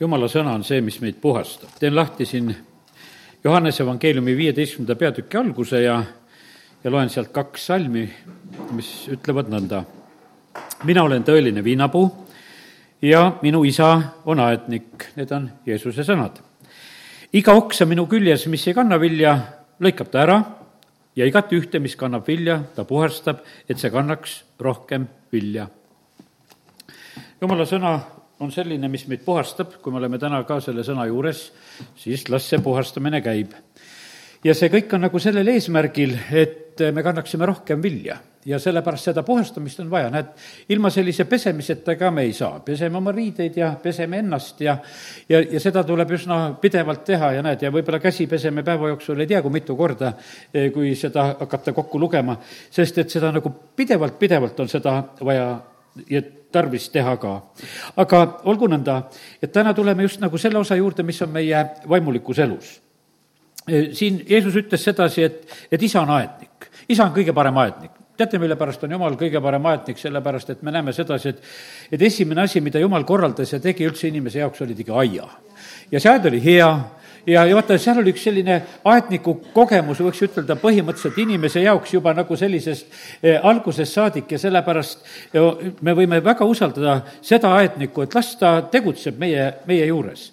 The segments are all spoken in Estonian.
jumala sõna on see, mis meid puhastab. teen lahti siin Johannese evangeeliumi viieteistkümnenda peatüki alguse ja, ja loen sealt kaks salmi, mis ütlevad nõnda. mina olen tõeline viinapuu ja minu isa on aednik, need on Jeesuse sõnad. iga oksa minu küljes, mis ei kanna vilja, lõikab ta ära ja igat ühte, mis kannab vilja, ta puhastab, et see kannaks rohkem vilja. jumala sõna on selline, mis meid puhastab, kui me oleme täna ka selle sõna juures, siis las see puhastamine käib. ja see kõik on nagu sellel eesmärgil, et me kannaksime rohkem vilja. Ja sellepärast seda puhastamist on vaja, näed, ilma sellise pesemiseta ka me ei saa, peseme oma riideid ja peseme ennast ja ja, ja seda tuleb üsna pidevalt teha. Ja näed, ja võib-olla käsi peseme päeva jooksul ei tea kui mitu korda, eh, kui seda hakata kokku lugema, sest et seda nagu pidevalt, pidevalt on seda vaja ja tarvis teha ka. aga olgu nõnda, et täna tuleme just nagu selle osa juurde, mis on meie vaimulikus elus. siin Jeesus ütles sedasi, et, et isa on aednik, isa on kõige parem aednik teate, mille pärast on Jumal kõige parem aetnik, sellepärast et me näeme sedasi, et et esimene asi, mida Jumal korraldas ja tegi üldse inimese jaoks, oli tegi aia. ja see aed oli hea, ja, ja vaata, seal oli üks selline aetniku kogemus, võiks ütelda põhimõtteliselt inimese jaoks juba nagu sellisest eh, algusest saadik. Ja sellepärast ja me võime väga usaldada seda aetnikku, et las ta tegutseb meie, meie juures.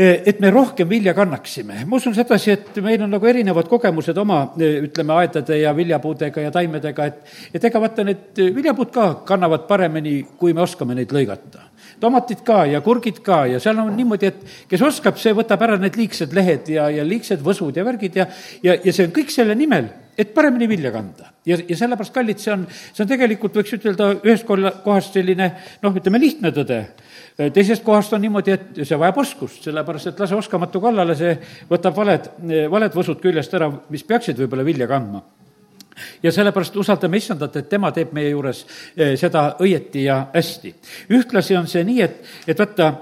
Eh, et me rohkem vilja kannaksime. ma usun sedasi, et meil on nagu erinevad kogemused oma, eh, ütleme, aedade ja viljapuudega ja taimedega, et et ega vaata, need viljapuud ka kannavad paremini, kui me oskame neid lõigata tomatid ka ja kurgid ka ja seal on niimoodi, et kes oskab, see võtab ära need liigsed lehed ja, ja liigsed võsud ja värgid ja, ja, ja see on kõik selle nimel, et paremini vilja kanda. ja, ja sellepärast, kallid, see on, see on tegelikult, võiks ütelda, ühest kohast selline noh, ütleme lihtne tõde teisest kohast on niimoodi, et see vajab oskust, sellepärast et lase oskamatu kallale, see võtab valed, valed võsud küljest ära, mis peaksid võib-olla vilja kandma ja sellepärast usaldame issandat, et tema teeb meie juures eh, seda õieti ja hästi. ühtlasi on see nii, et, et vaata,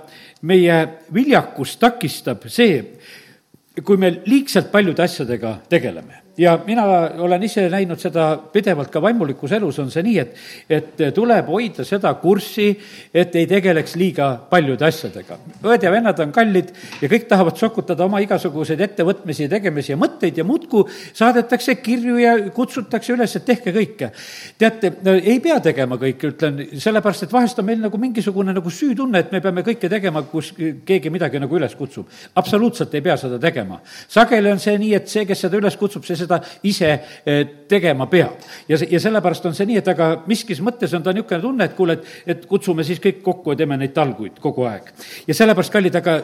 meie viljakust takistab see, kui me liigselt paljude asjadega tegeleme ja mina olen ise näinud seda pidevalt ka vaimulikus elus, on see nii, et, et tuleb hoida seda kurssi, et ei tegeleks liiga paljude asjadega. õed ja vennad on kallid ja kõik tahavad sokutada oma igasuguseid ettevõtmisi, tegemisi ja mõtteid ja muudkui saadetakse kirju ja kutsutakse üles, et tehke kõike. teate, ei pea tegema kõike, ütlen, sellepärast et vahest on meil nagu mingisugune nagu süütunne, et me peame kõike tegema, kus keegi midagi nagu üles kutsub. absoluutselt ei pea seda tegema. sageli on see nii, et see, kes seda üles kutsub, see seda ise eh, tegema peab. ja, ja sellepärast on see nii, et aga miskis mõttes on ta niisugune tunne, et kuule, et, et kutsume siis kõik kokku ja teeme neid talguid kogu aeg. ja sellepärast, kallid, aga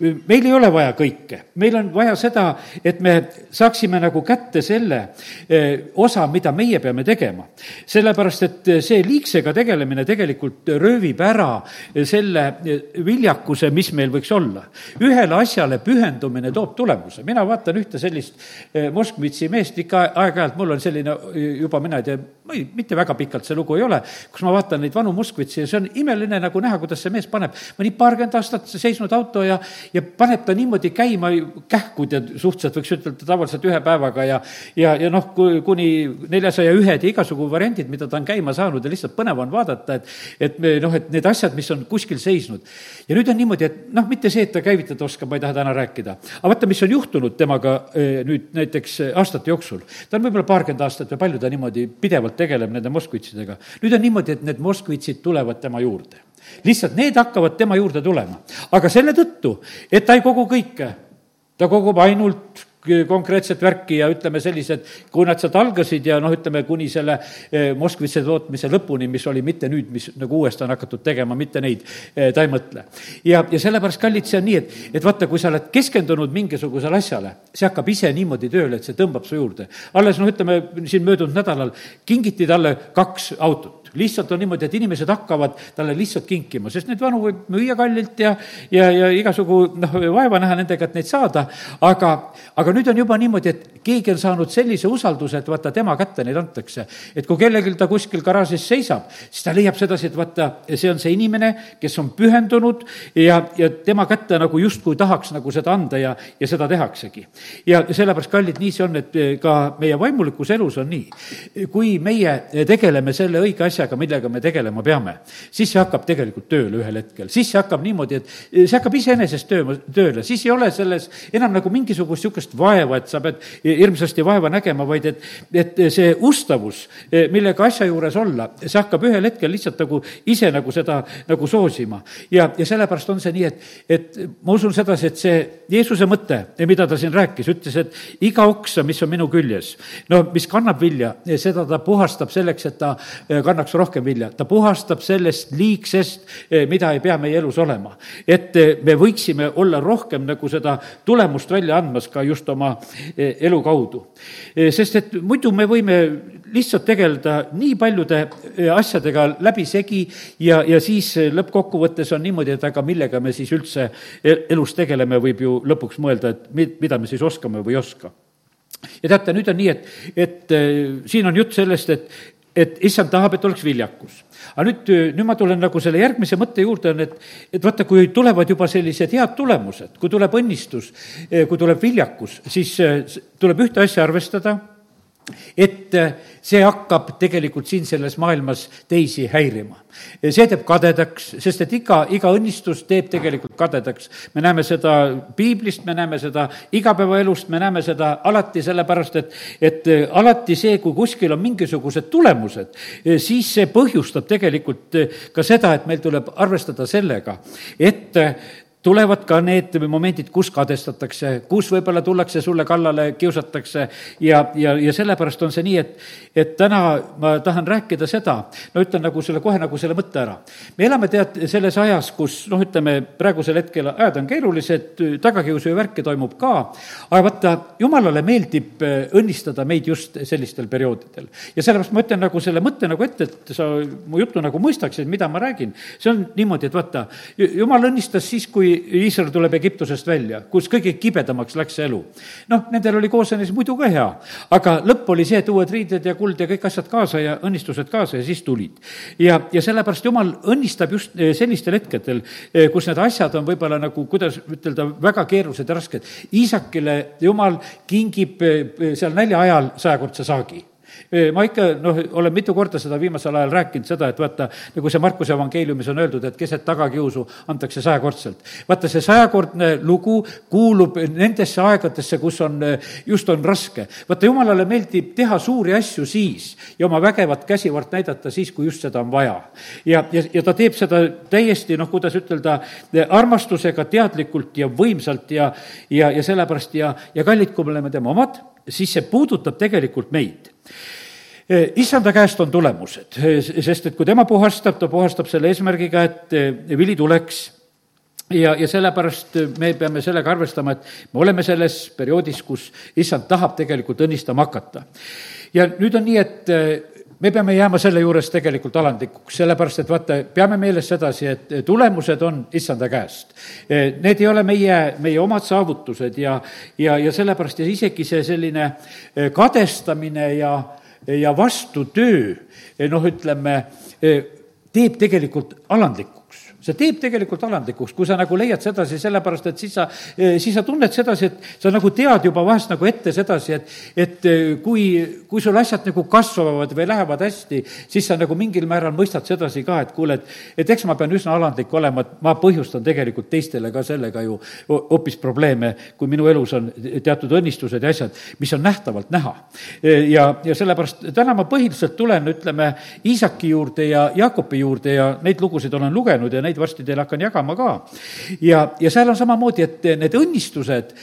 meil ei ole vaja kõike. meil on vaja seda, et me saaksime nagu kätte selle eh, osa, mida meie peame tegema. sellepärast, et see liigsega tegelemine tegelikult röövib ära selle viljakuse, mis meil võiks olla. ühele asjale pühendumine toob tulemuse. mina vaatan ühte sellist eh, Moskvitsi Šveitsi meest ikka aeg-ajalt, mul on selline juba, mina ei tea, mitte väga pikalt see lugu ei ole, kus ma vaatan neid vanu Moskvitsi ja see on imeline nagu näha, kuidas see mees paneb mõni paarkümmend aastat seisnud auto ja, ja paneb ta niimoodi käima kähkud ja suhteliselt võiks ütelda tavaliselt ühe päevaga ja ja, ja noh, kuni neljasaja ühed ja igasugu variandid, mida ta on käima saanud ja lihtsalt põnev on vaadata, et et me noh, et need asjad, mis on kuskil seisnud. ja nüüd on niimoodi, et noh, mitte see, et ta käivitada oskab, ma ei taha täna rääkida, aga vaata, mis on juhtunud temaga eh, nüüd näiteks aastate jooksul. ta on võib-olla paarkümmend aastat või palju ta niimoodi pidevalt tegeleb nende moskvitsidega. nüüd on niimoodi, et need moskvitsid tulevad tema juurde. lihtsalt need hakkavad tema juurde tulema. aga selle tõttu, et ta ei kogu kõike, ta kogub ainult konkreetset värki ja ütleme sellised, kui nad sealt algasid ja noh, ütleme kuni selle eh, Moskvitse tootmise lõpuni, mis oli mitte nüüd, mis nagu uuesti on hakatud tegema, mitte neid, eh, ta ei mõtle. ja, ja sellepärast, kallid, see on nii, et, et vaata, kui sa oled keskendunud mingisugusele asjale, see hakkab ise niimoodi tööle, et see tõmbab su juurde. alles noh, ütleme siin möödunud nädalal kingiti talle kaks autot lihtsalt on niimoodi, et inimesed hakkavad talle lihtsalt kinkima, sest neid vanu võib müüa kallilt ja, ja, ja igasugu noh, vaeva näha nendega, et neid saada, aga aga nüüd on juba niimoodi, et keegi on saanud sellise usalduse, et vaata, tema kätte neid antakse. et kui kellelgi ta kuskil garaažis seisab, siis ta leiab sedasi, et vaata, see on see inimene, kes on pühendunud ja, ja tema kätte nagu justkui tahaks nagu seda anda ja, ja seda tehaksegi. ja sellepärast, kallid, nii see on, et ka meie vaimulikus elus on nii. kui meie tegeleme selle õige asjaga, asjaga, millega me tegelema peame, siis see hakkab tegelikult tööle ühel hetkel. siis see hakkab niimoodi, et see hakkab iseenesest töö, tööle, siis ei ole selles enam nagu mingisugust niisugust vaeva, et sa pead hirmsasti vaeva nägema, vaid et, et see ustavus, millega asja juures olla, see hakkab ühel hetkel lihtsalt nagu ise nagu seda nagu soosima. ja, ja sellepärast on see nii, et, et ma usun sedasi, et see Jeesuse mõte, mida ta siin rääkis, ütles, et iga oksa, mis on minu küljes, no mis kannab vilja, seda ta puhastab selleks, et ta eh, kannaks rohkem vilja. ta puhastab sellest liigsest, eh, mida ei pea meie elus olema. et eh, me võiksime olla rohkem nagu seda tulemust välja andmas ka just oma elu kaudu. sest et muidu me võime lihtsalt tegeleda nii paljude asjadega läbisegi ja, ja siis lõppkokkuvõttes on niimoodi, et aga millega me siis üldse elus tegeleme, võib ju lõpuks mõelda, et mida me siis oskame või ei oska ja teate, nüüd on nii, et, et siin on jutt sellest, et, et issand tahab, et oleks viljakus. aga nüüd, äh, nüüd ma tulen nagu selle järgmise mõtte juurde, on, et, et vaata, kui tulevad juba sellised head tulemused, kui tuleb õnnistus, äh, kui tuleb viljakus, siis tuleb ühte asja arvestada et äh, see hakkab tegelikult siin selles maailmas teisi häirima. see teeb kadedaks, sest et iga, iga õnnistus teeb tegelikult kadedaks. me näeme seda piiblist, me näeme seda igapäevaelust, me näeme seda alati sellepärast, et, et äh, alati see, kui kuskil on mingisugused tulemused, äh, siis see põhjustab tegelikult ka seda, et meil tuleb arvestada sellega, et tulevad ka need momendid, kus kadestatakse, kus võib-olla tullakse sulle kallale, kiusatakse ja, ja, ja sellepärast on see nii, et, et täna ma tahan rääkida seda, no ütlen nagu selle, kohe nagu selle mõtte ära. me elame tead selles ajas, kus noh, ütleme praegusel hetkel ajad on keerulised, tagakiusu ja värki toimub ka, aga vaata, jumalale meeldib äh, õnnistada meid just sellistel perioodidel. ja sellepärast ma ütlen nagu selle mõtte nagu ette, et sa mu juttu nagu mõistaksid, mida ma räägin. see on niimoodi, et vaata, jumal õnnistas siis, kui kui Iisrael tuleb Egiptusest välja, kus kõige kibedamaks läks see elu. noh, nendel oli koosenes muidu ka hea, aga lõpp oli see, et uued riided ja kuld ja kõik asjad kaasa ja õnnistused kaasa ja siis tulid. ja, ja sellepärast Jumal õnnistab just eh, sellistel hetkedel, eh, kus need asjad on võib-olla nagu, kuidas ütelda, väga keerulised ja rasked. Iisakile Jumal kingib eh, seal nälja ajal sajakordse saagi ma ikka noh, olen mitu korda seda viimasel ajal rääkinud, seda, et vaata, nagu see Markuse evangeeliumis on öeldud, et keset tagakiusu antakse sajakordselt. vaata, see sajakordne lugu kuulub nendesse aegadesse, kus on, just on raske. vaata, jumalale meeldib teha suuri asju siis ja oma vägevat käsivart näidata siis, kui just seda on vaja. ja, ja, ja ta teeb seda täiesti noh, kuidas ütelda, armastusega, teadlikult ja võimsalt ja, ja, ja sellepärast ja, ja kallid, kui me oleme tema omad, siis see puudutab tegelikult meid issanda käest on tulemused, sest et kui tema puhastab, ta puhastab selle eesmärgiga, et vili tuleks ja, ja sellepärast me peame sellega arvestama, et me oleme selles perioodis, kus issand tahab tegelikult õnnistama hakata. ja nüüd on nii, et me peame jääma selle juures tegelikult alandlikuks, sellepärast et vaata, peame meeles sedasi, et tulemused on issanda käest. Need ei ole meie, meie omad saavutused ja, ja, ja sellepärast ja isegi see selline kadestamine ja ja vastutöö, noh, ütleme, teeb tegelikult alandlikuks see teeb tegelikult alandlikuks, kui sa nagu leiad sedasi, sellepärast et siis sa, eh, siis sa tunned sedasi, et sa nagu tead juba vahest nagu ette sedasi, et, et eh, kui, kui sul asjad nagu kasvavad või lähevad hästi, siis sa nagu mingil määral mõistad sedasi ka, et kuule, et, et eks ma pean üsna alandlik olema, et ma põhjustan tegelikult teistele ka sellega ju hoopis probleeme, kui minu elus on teatud õnnistused ja asjad, mis on nähtavalt näha. Eh, ja, ja sellepärast täna ma põhiliselt tulen, ütleme, Iisaki juurde ja Jaakopi juurde ja neid lugusid olen lugenud ja neid neid varsti teile hakkan jagama ka. ja, ja seal on samamoodi, et need õnnistused,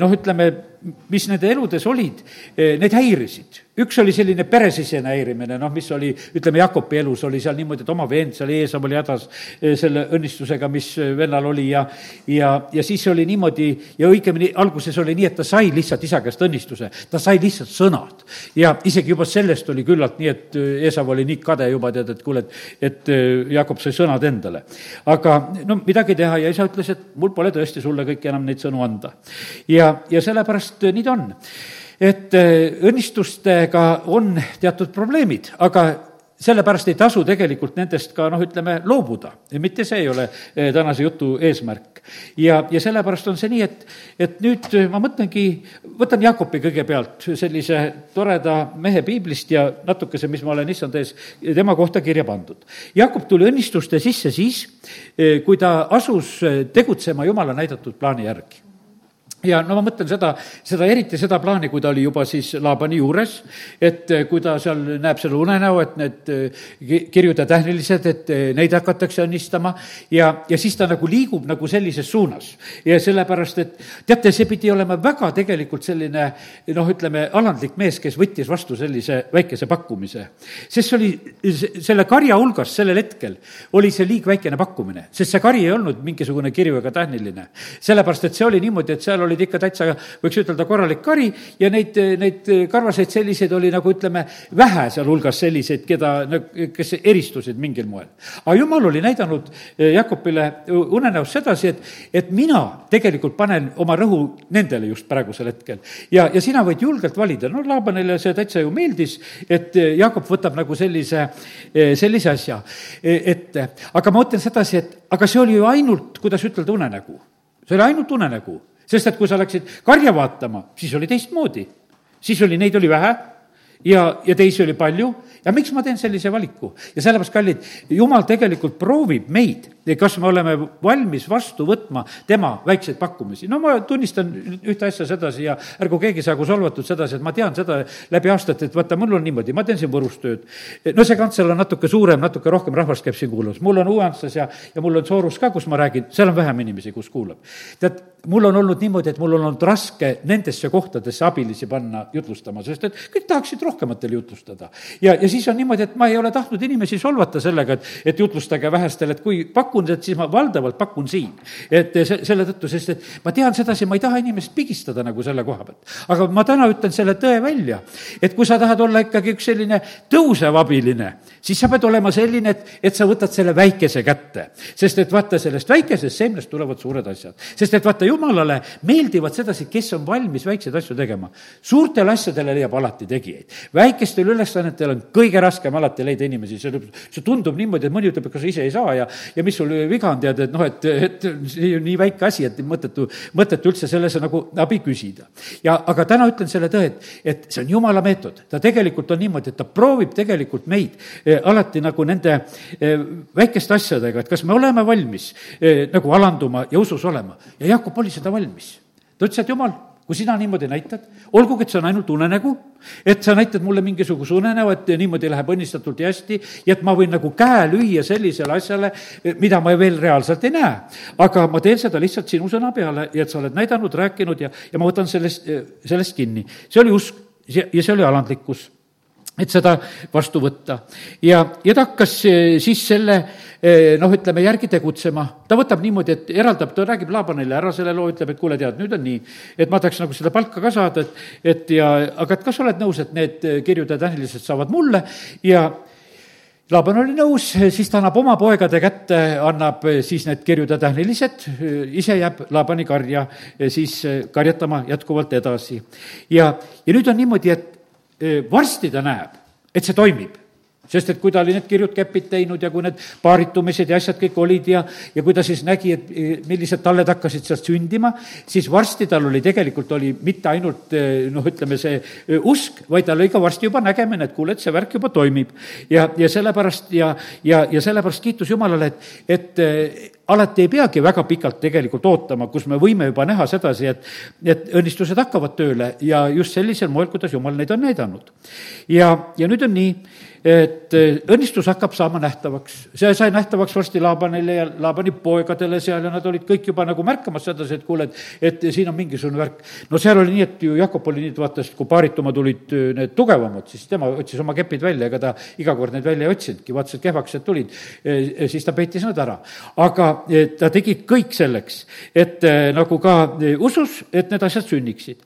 noh, ütleme, mis nende eludes olid, need häirisid üks oli selline peresisene häirimine, noh, mis oli, ütleme, Jakobi elus oli seal niimoodi, et oma vend seal Eesav oli hädas eh, selle õnnistusega, mis eh, vennal oli ja ja, ja siis oli niimoodi ja õigemini alguses oli nii, et ta sai lihtsalt isa käest õnnistuse, ta sai lihtsalt sõnad. ja isegi juba sellest oli küllalt nii, et eh, Eesav oli nii kade juba, tead, et kuule, et, et Jakob sai sõnad endale. aga no midagi teha ja isa ütles, et mul pole tõesti sulle kõiki enam neid sõnu anda. ja, ja sellepärast nii ta on et äh, õnnistustega on teatud probleemid, aga sellepärast ei tasu tegelikult nendest ka noh, ütleme, loobuda. mitte see ei ole eh, tänase jutu eesmärk. ja, ja sellepärast on see nii, et, et nüüd ma mõtlengi, võtan Jakobi kõigepealt, sellise toreda mehe piiblist ja natukese, mis ma olen issand ees tema kohta kirja pandud. Jakob tuli õnnistuste sisse siis, eh, kui ta asus tegutsema Jumala näidatud plaani järgi ja no ma mõtlen seda, seda eriti seda plaani, kui ta oli juba siis Laabani juures, et eh, kui ta seal näeb selle unenäo, et need eh, kirjud ja tähnilised, et eh, neid hakatakse õnnistama ja, ja siis ta nagu liigub nagu sellises suunas. ja sellepärast, et teate, see pidi olema väga tegelikult selline noh, ütleme, alandlik mees, kes võttis vastu sellise väikese pakkumise. sest see oli, selle karja hulgas sellel hetkel oli see liigväikene pakkumine, sest see kari ei olnud mingisugune kirju ega tähniline. sellepärast, et see oli niimoodi, et seal oli olid ikka täitsa, võiks ütelda, korralik kari ja neid, neid karvaseid selliseid oli nagu ütleme, vähe sealhulgas selliseid, keda, kes eristusid mingil moel. aga jumal oli näidanud eh, Jakobile unenäos sedasi, et, et mina tegelikult panen oma rõhu nendele just praegusel hetkel. ja, ja sina võid julgelt valida, no Laabanile see täitsa ju meeldis, et eh, Jakob võtab nagu sellise, eh, sellise asja ette. aga ma mõtlen sedasi, et aga see oli ju ainult, kuidas ütelda, unenägu. see oli ainult unenägu sest et kui sa läksid karja vaatama, siis oli teistmoodi. siis oli, neid oli vähe ja, ja teisi oli palju ja miks ma teen sellise valiku? ja sellepärast, kallid, jumal tegelikult proovib meid kas me oleme valmis vastu võtma tema väikseid pakkumisi. no ma tunnistan ühte asja sedasi ja ärgu keegi saagu solvatud sedasi, et ma tean seda läbi aastate, et vaata, mul on niimoodi, ma teen siin Võrus tööd. no see kantsel on natuke suurem, natuke rohkem rahvast käib siin kuulamas, mul on Uuantsas ja, ja mul on Soorus ka, kus ma räägin, seal on vähem inimesi, kus kuulab. tead, mul on olnud niimoodi, et mul on olnud raske nendesse kohtadesse abilisi panna jutlustama, sest et kõik tahaksid rohkematele jutlustada. ja, ja siis on niimoodi, et ma ei ole tahtnud inimesi solvata sellega, et, et jutlustage vähestele, et kui pakkuda pakun, et siis ma valdavalt pakun siin. et se-, selle tõttu, sest et ma tean sedasi, ma ei taha inimest pigistada nagu selle koha pealt. aga ma täna ütlen selle tõe välja, et kui sa tahad olla ikkagi üks selline tõusev abiline, siis sa pead olema selline, et, et sa võtad selle väikese kätte. sest et vaata, sellest väikesest seemnest tulevad suured asjad. sest et vaata, jumalale meeldivad sedasi, kes on valmis väikseid asju tegema. suurtele asjadele leiab alati tegijaid. väikestel ülesannetel on kõige raskem alati leida inimesi, see, see tundub niimoodi, et mõni ütleb, et kas sa ise ei saa ja, ja mis sul viga on, tead, et noh, et, et see on nii väike asi, et mõttetu, mõttetu üldse selles nagu abi küsida. ja aga täna ütlen selle tõe, et, et see on jumala meetod, ta tegelikult on niimoodi, et ta proovib tegelikult meid eh, alati nagu nende eh, väikeste asjadega, et kas me oleme valmis eh, nagu alanduma ja usus olema. ja Jakob oli seda valmis. ta ütles, et jumal kui sina niimoodi näitad, olgugi, et see on ainult unenägu, et sa näitad mulle mingisuguse unenäo, et niimoodi läheb õnnistatult ja hästi ja et ma võin nagu käe lüüa sellisele asjale, mida ma veel reaalselt ei näe. aga ma teen seda lihtsalt sinu sõna peale ja et sa oled näidanud, rääkinud ja, ja ma võtan sellest, sellest kinni. see oli usk ja see oli alandlikkus et seda vastu võtta. ja, ja ta hakkas eh, siis selle eh, noh, ütleme järgi tegutsema, ta võtab niimoodi, et eraldab, ta räägib Laabanile ära selle loo, ütleb, et kuule, tead, nüüd on nii, et ma tahaks nagu seda palka ka saada, et, et ja aga et kas sa oled nõus, et need kirjud ja tähnilised saavad mulle ja Laaban oli nõus, siis ta annab oma poegade kätte, annab siis need kirjud ja tähnilised, ise jääb Laabani karja siis karjatama jätkuvalt edasi. ja, ja nüüd on niimoodi, et varsti ta näeb, et see toimib sest et kui ta oli need kirjud käpid teinud ja kui need paaritumised ja asjad kõik olid ja, ja kui ta siis nägi, et millised talled hakkasid sealt sündima, siis varsti tal oli tegelikult oli mitte ainult noh, ütleme see usk, vaid tal oli ka varsti juba nägemine, et kuule, et see värk juba toimib. ja, ja sellepärast ja, ja, ja sellepärast kiitus Jumalale, et, et alati ei peagi väga pikalt tegelikult ootama, kus me võime juba näha sedasi, et, et õnnistused hakkavad tööle ja just sellisel moel, kuidas Jumal neid on näidanud. ja, ja nüüd on nii, et eh, õnnistus hakkab saama nähtavaks. see sai nähtavaks varsti Laabanile ja Laabani poegadele seal ja nad olid kõik juba nagu märkamas sedasi, et kuule, et, et siin on mingisugune värk. no seal oli nii, et ju Jakob oli nii, et vaata, kui paarituma tulid eh, need tugevamad, siis tema otsis oma kepid välja, ega ta iga kord neid välja ei otsinudki, vaatas, et kehvakesed tulid, eh, siis ta peitis nad ära. aga ta tegi kõik selleks, et nagu ka usus, et need asjad sünniksid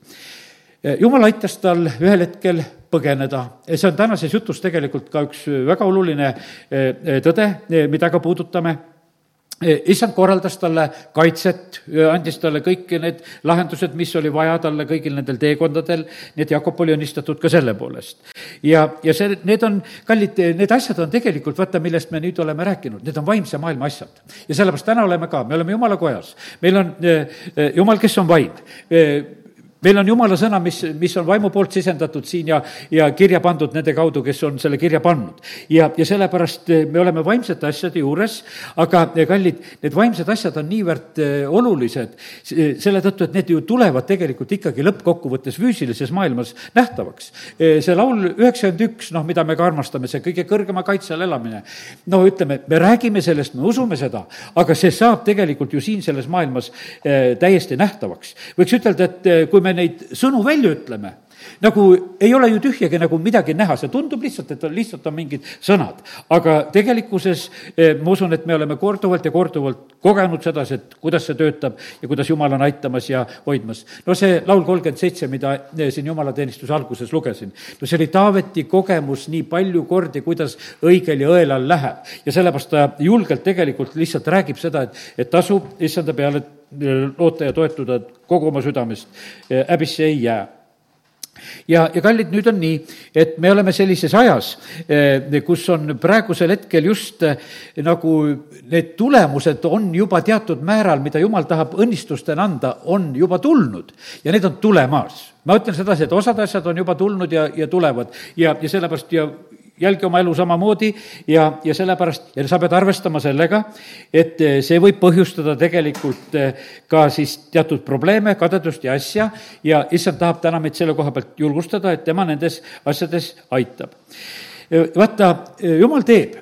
jumal aitas tal ühel hetkel põgeneda. see on tänases jutus tegelikult ka üks väga oluline eh, eh, tõde, mida ka puudutame issand korraldas talle kaitset, andis talle kõik need lahendused, mis oli vaja talle kõigil nendel teekondadel, nii et Jakob oli õnnistatud ka selle poolest. ja, ja see, need on, kallid, need asjad on tegelikult, vaata, millest me nüüd oleme rääkinud, need on vaimse maailma asjad. ja sellepärast täna oleme ka, me oleme jumala kojas, meil on jumal, kes on vaim meil on jumala sõna, mis, mis on vaimu poolt sisendatud siin ja, ja kirja pandud nende kaudu, kes on selle kirja pannud. ja, ja sellepärast eh, me oleme vaimsete asjade juures, aga eh, kallid, need vaimsed asjad on niivõrd eh, olulised selle tõttu, et need ju tulevad tegelikult ikkagi lõppkokkuvõttes füüsilises maailmas nähtavaks. see laul üheksakümmend üks, noh, mida me ka armastame, see kõige kõrgema kaitse all elamine, no ütleme, me räägime sellest, me usume seda, aga see saab tegelikult ju siin selles maailmas täiesti nähtavaks. võiks ütelda, et kui me neid sõnu välja ütleme, nagu ei ole ju tühjagi nagu midagi näha, see tundub lihtsalt, et on, lihtsalt on mingid sõnad. aga tegelikkuses eh, ma usun, et me oleme korduvalt ja korduvalt kogenud sedasi, et kuidas see töötab ja kuidas Jumal on aitamas ja hoidmas. no see laul kolmkümmend seitse, mida eh, siin jumalateenistuse alguses lugesin, no see oli Taaveti kogemus nii palju kordi, kuidas õigel ja õelal läheb. ja sellepärast ta julgelt tegelikult lihtsalt räägib seda, et, et tasub issanda peale eh, loota ja toetuda kogu oma südamest, häbisse ei jää ja, ja kallid, nüüd on nii, et me oleme sellises ajas, eh, kus on praegusel hetkel just eh, nagu need tulemused on juba teatud määral, mida jumal tahab õnnistustena anda, on juba tulnud ja need on tulemas. ma ütlen sedasi, et osad asjad on juba tulnud ja, ja tulevad ja, ja sellepärast ja jälgi oma elu samamoodi ja, ja sellepärast, ja sa pead arvestama sellega, et eh, see võib põhjustada tegelikult eh, ka siis teatud probleeme, kadedust ja asja ja issand tahab täna meid selle koha pealt julgustada, et tema nendes asjades aitab. Eh, vaata, jumal teeb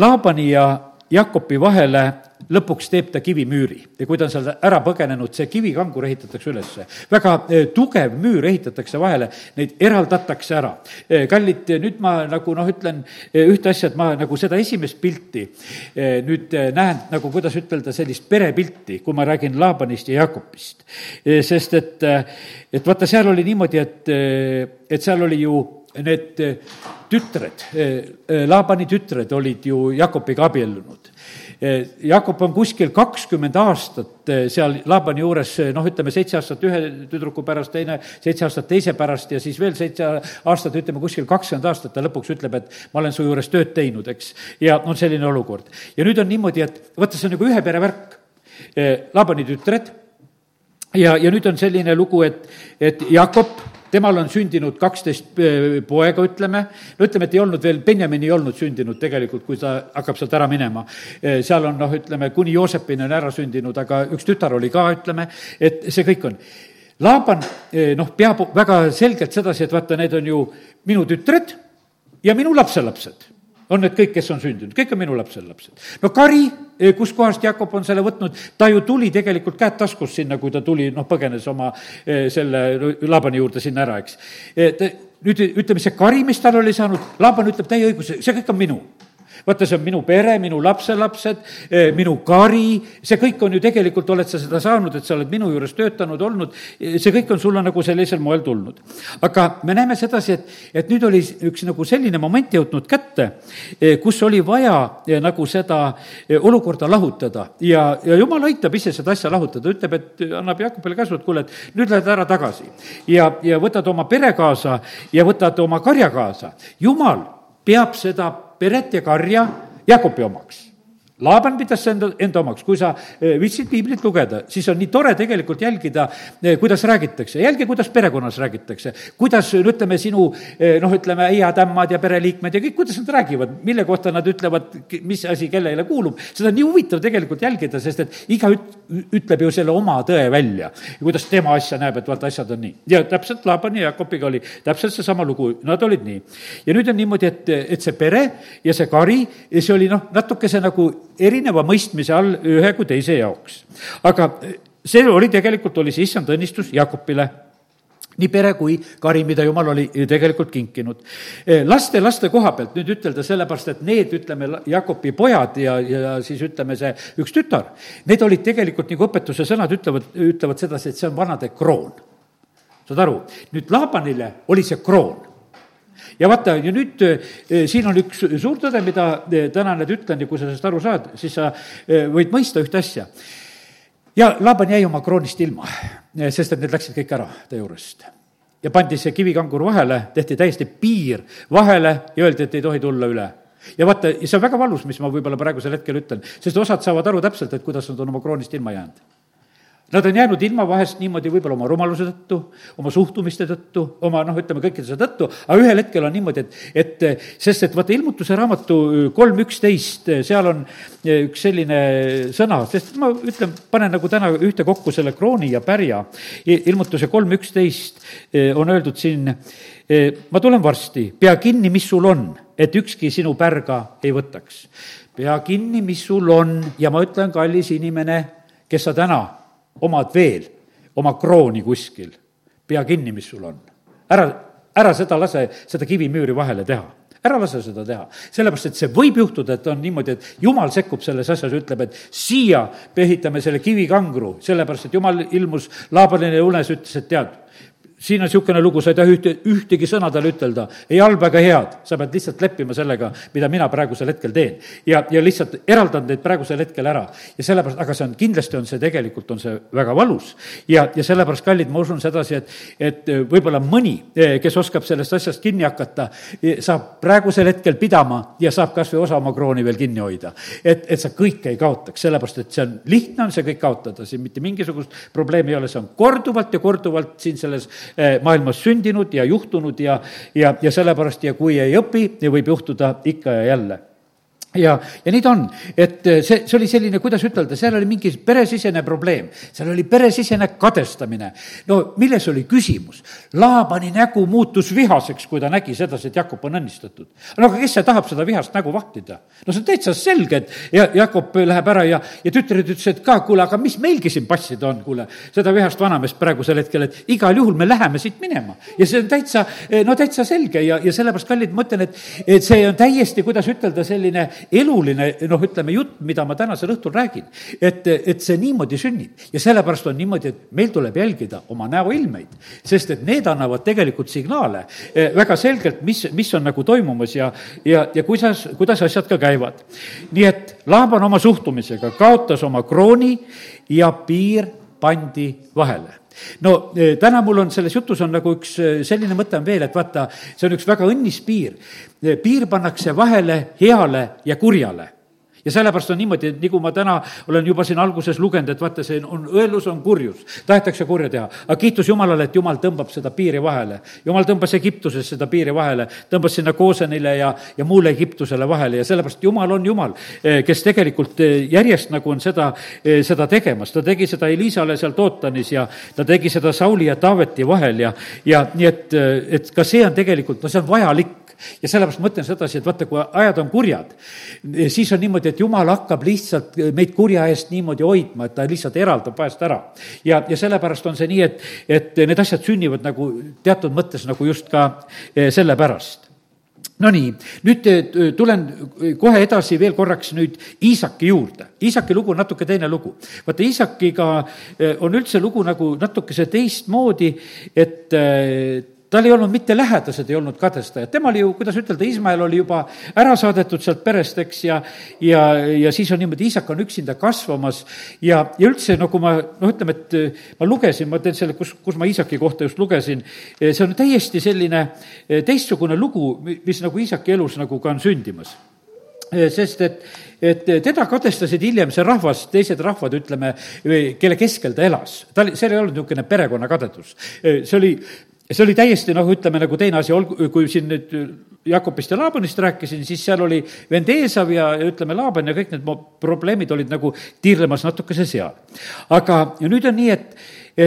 Laabani ja Jakobi vahele lõpuks teeb ta kivimüüri ja kui ta on seal ära põgenenud, see kivikangur ehitatakse ülesse. väga e, tugev müür ehitatakse vahele, neid eraldatakse ära. E, kallid, nüüd ma nagu noh, ütlen e, ühte asja, et ma nagu seda esimest pilti nüüd näen nagu, kuidas ütelda, sellist perepilti, kui ma räägin Laabanist ja Jakobist. sest et, et vaata, seal oli niimoodi, et, et seal oli ju need tütred, Laabani tütred olid ju Jakobiga abiellunud Jakob on kuskil kakskümmend aastat eh, seal Laabani juures, eh, noh, ütleme seitse aastat ühe tüdruku pärast, teine seitse aastat teise pärast ja siis veel seitse aastat, ütleme kuskil kakskümmend aastat, ta lõpuks ütleb, et ma olen su juures tööd teinud, eks. ja on selline olukord. ja nüüd on niimoodi, et vaata, see on nagu ühe pere värk. Eh, Laabani tütred ja, ja nüüd on selline lugu, et, et Jakob temal on sündinud kaksteist äh, poega, ütleme, no ütleme, et ei olnud veel, Benjamin ei olnud sündinud tegelikult, kui ta hakkab sealt ära minema. Äh, seal on noh, ütleme, kuni Joosepini on ära sündinud, aga üks tütar oli ka, ütleme, et see kõik on. Laaban äh, noh, peab väga selgelt sedasi, et vaata, need on ju minu tütred ja minu lapselapsed on need kõik, kes on sündinud, kõik on minu lapselapsed. no kari, eh, kuskohast Jakob on selle võtnud, ta ju tuli tegelikult käed taskus sinna, kui ta tuli, noh, põgenes oma eh, selle Laabani juurde sinna ära, eks. Eh, nüüd ütleme, see kari, mis tal oli saanud, Laaban ütleb täie õiguse, see kõik on minu vaata, see on minu pere, minu lapselapsed, eh, minu kari, see kõik on ju tegelikult, oled sa seda saanud, et sa oled minu juures töötanud, olnud, eh, see kõik on sulle nagu sellisel moel tulnud. aga me näeme sedasi, et, et nüüd oli üks nagu selline moment jõudnud kätte, eh, kus oli vaja nagu seda olukorda lahutada ja, ja jumal aitab ise seda asja lahutada, ütleb, et annab Jakobile käsu, et kuule, et nüüd lähed ära tagasi. ja, ja võtad oma pere kaasa ja võtad oma karja kaasa. jumal peab seda peret ja karja Jakobi omaks Laaban pidas enda, enda omaks, kui sa eh, viitsid piiblit lugeda, siis on nii tore tegelikult jälgida, eh, kuidas räägitakse, jälgi, kuidas perekonnas räägitakse, kuidas, ütleme, sinu eh, noh, ütleme, aiatämmad ja pereliikmed ja kõik, kuidas nad räägivad, mille kohta nad ütlevad, mis asi kellele kuulub, seda on nii huvitav tegelikult jälgida, sest et igaüht ütleb ju selle oma tõe välja. kuidas tema asja näeb, et vaata, asjad on nii. ja täpselt Laabani ja Jakobiga oli täpselt seesama lugu, nad olid nii. ja nüüd on niimoodi, et, et see pere ja see kari, see oli noh, natukese nagu erineva mõistmise all ühe kui teise jaoks. aga see oli tegelikult, oli see issand õnnistus Jakobile nii pere kui kari, mida jumal oli tegelikult kinkinud. laste, laste koha pealt nüüd ütelda, sellepärast et need, ütleme, Jakobi pojad ja, ja siis ütleme, see üks tütar, need olid tegelikult, nagu õpetuse sõnad ütlevad, ütlevad sedasi, et see on vanade kroon. saad aru, nüüd Laabanile oli see kroon ja vaata, ja nüüd eh, siin on üks suur tõde, mida eh, täna nüüd ütlen ja kui sa sellest aru saad, siis sa eh, võid mõista ühte asja. ja Laaban jäi oma kroonist ilma, sest et need läksid kõik ära ta juurest. ja pandi see kivikangur vahele, tehti täiesti piir vahele ja öeldi, et ei tohi tulla üle ja vaata, see on väga valus, mis ma võib-olla praegusel hetkel ütlen, sest osad saavad aru täpselt, et kuidas nad on oma kroonist ilma jäänud Nad on jäänud ilma vahest niimoodi võib-olla oma rumaluse tõttu, oma suhtumiste tõttu, oma noh, ütleme kõikide selle tõttu, aga ühel hetkel on niimoodi, et, et sest et vaata, ilmutuse raamatu kolm üksteist, seal on üks selline sõna, sest ma ütlen, panen nagu täna ühtekokku selle krooni ja pärja. ilmutuse kolm üksteist on öeldud siin, ma tulen varsti, pea kinni, mis sul on, et ükski sinu pärga ei võtaks. pea kinni, mis sul on ja ma ütlen, kallis inimene, kes sa täna omad veel oma krooni kuskil, pea kinni, mis sul on. ära, ära seda lase, seda kivimüüri vahele teha. Ära lase seda teha, sellepärast et see võib juhtuda, et on niimoodi, et jumal sekkub selles asjas, ütleb, et siia ehitame selle kivikangru, sellepärast et jumal ilmus Laabanile unes, ütles, et tead, siin on niisugune lugu, sa ei taha ühte, ühtegi sõna talle ütelda, ei halba ega head, sa pead lihtsalt leppima sellega, mida mina praegusel hetkel teen. ja, ja lihtsalt eraldan teid praegusel hetkel ära. ja sellepärast, aga see on, kindlasti on see tegelikult, on see väga valus. ja, ja sellepärast, kallid, ma usun sedasi, et, et võib-olla mõni, kes oskab sellest asjast kinni hakata, saab praegusel hetkel pidama ja saab kas või osa oma krooni veel kinni hoida. et, et sa kõike ei kaotaks, sellepärast et see on, lihtne on see kõik kaotada, siin mitte mingisugust probleemi ei ole, see on korduvalt ja korduvalt siin selles maailmas sündinud ja juhtunud ja, ja, ja sellepärast ja kui ei õpi, võib juhtuda ikka ja jälle ja, ja nii ta on, et eh, see, see oli selline, kuidas ütelda, seal oli mingi peresisene probleem, seal oli peresisene kadestamine. no milles oli küsimus? Laabani nägu muutus vihaseks, kui ta nägi sedasi, et Jakob on õnnistatud. no aga kes see tahab seda vihast nägu vahtida? no see on täitsa selge, et ja Jakob läheb ära ja, ja tütred ütlesid ka, kuule, aga mis meilgi siin passida on, kuule, seda vihast vanameest praegusel hetkel, et igal juhul me läheme siit minema. ja see on täitsa, no täitsa selge ja, ja sellepärast, kallid, ma ütlen, et, et see on täiesti, kuidas ütelda, selline eluline noh, ütleme jutt, mida ma tänasel õhtul räägin. et, et see niimoodi sünnib ja sellepärast on niimoodi, et meil tuleb jälgida oma näoilmeid, sest et need annavad tegelikult signaale eh, väga selgelt, mis, mis on nagu toimumas ja, ja, ja kuidas, kuidas asjad ka käivad. nii et Laaban oma suhtumisega kaotas oma krooni ja piir pandi vahele no e, täna mul on selles jutus on nagu üks e, selline mõte on veel, et vaata, see on üks väga õnnis piir. E, piir pannakse vahele heale ja kurjale ja sellepärast on niimoodi, et nagu ma täna olen juba siin alguses lugenud, et vaata, see on õelus, on kurjus, tahetakse kurja teha. aga kiitus Jumalale, et Jumal tõmbab seda piiri vahele. Jumal tõmbas Egiptuses seda piiri vahele, tõmbas sinna Koosenile ja, ja muule Egiptusele vahele ja sellepärast Jumal on Jumal, eh, kes tegelikult eh, järjest nagu on seda, eh, seda tegemas. ta tegi seda Elisale seal Tootanis ja ta tegi seda Sauli ja Taaveti vahel ja, ja nii et, et ka see on tegelikult, no see on vajalik ja sellepärast ma ütlen sedasi, et vaata, kui ajad on kurjad, siis on niimoodi, et jumal hakkab lihtsalt meid kurja eest niimoodi hoidma, et ta lihtsalt eraldab vahest ära. ja, ja sellepärast on see nii, et, et need asjad sünnivad nagu teatud mõttes nagu just ka eh, sellepärast Nonii, nüüd eh, tulen kohe edasi veel korraks nüüd Iisaki juurde. Iisaki lugu on natuke teine lugu. vaata, Iisakiga eh, on üldse lugu nagu natukese teistmoodi, et tal ei olnud mitte lähedased, ei olnud kadestajad, tema oli ju, kuidas ütelda, Ismael oli juba ära saadetud sealt perest, eks, ja ja, ja siis on niimoodi, isak on üksinda kasvamas ja, ja üldse, no kui ma noh, ütleme, et eh, ma lugesin, ma teen selle, kus, kus ma Iisaki kohta just lugesin, eh, see on täiesti selline eh, teistsugune lugu, mis nagu Iisaki elus nagu ka on sündimas sest et, et teda kadestasid hiljem see rahvas, teised rahvad, ütleme, kelle keskel ta elas. ta oli, seal ei olnud niisugune perekonnakadedus. see oli see oli täiesti noh, ütleme nagu teine asi, olgu, kui siin nüüd Jakobist ja Laabanist rääkisin, siis seal oli vend Eesav ja, ja ütleme, Laaban ja kõik need probleemid olid nagu tiirlemas natukese seal. aga, nüüd on nii, et,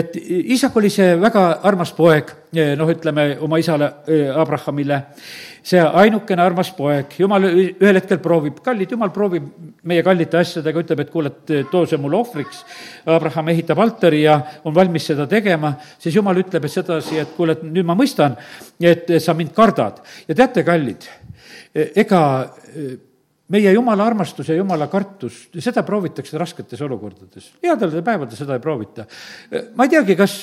et isak oli see väga armas poeg, noh, ütleme oma isale Abrahamile see ainukene armas poeg, jumal ühel hetkel proovib, kallid, jumal proovib meie kallite asjadega, ütleb, et kuule, et too see mulle ohvriks. Abraham ehitab altari ja on valmis seda tegema, siis jumal ütleb sedasi, et kuule, et nüüd ma mõistan, et sa mind kardad. ja teate, kallid, ega meie jumala armastus ja jumala kartus, seda proovitakse rasketes olukordades. headel päevadel seda ei proovita. ma ei teagi, kas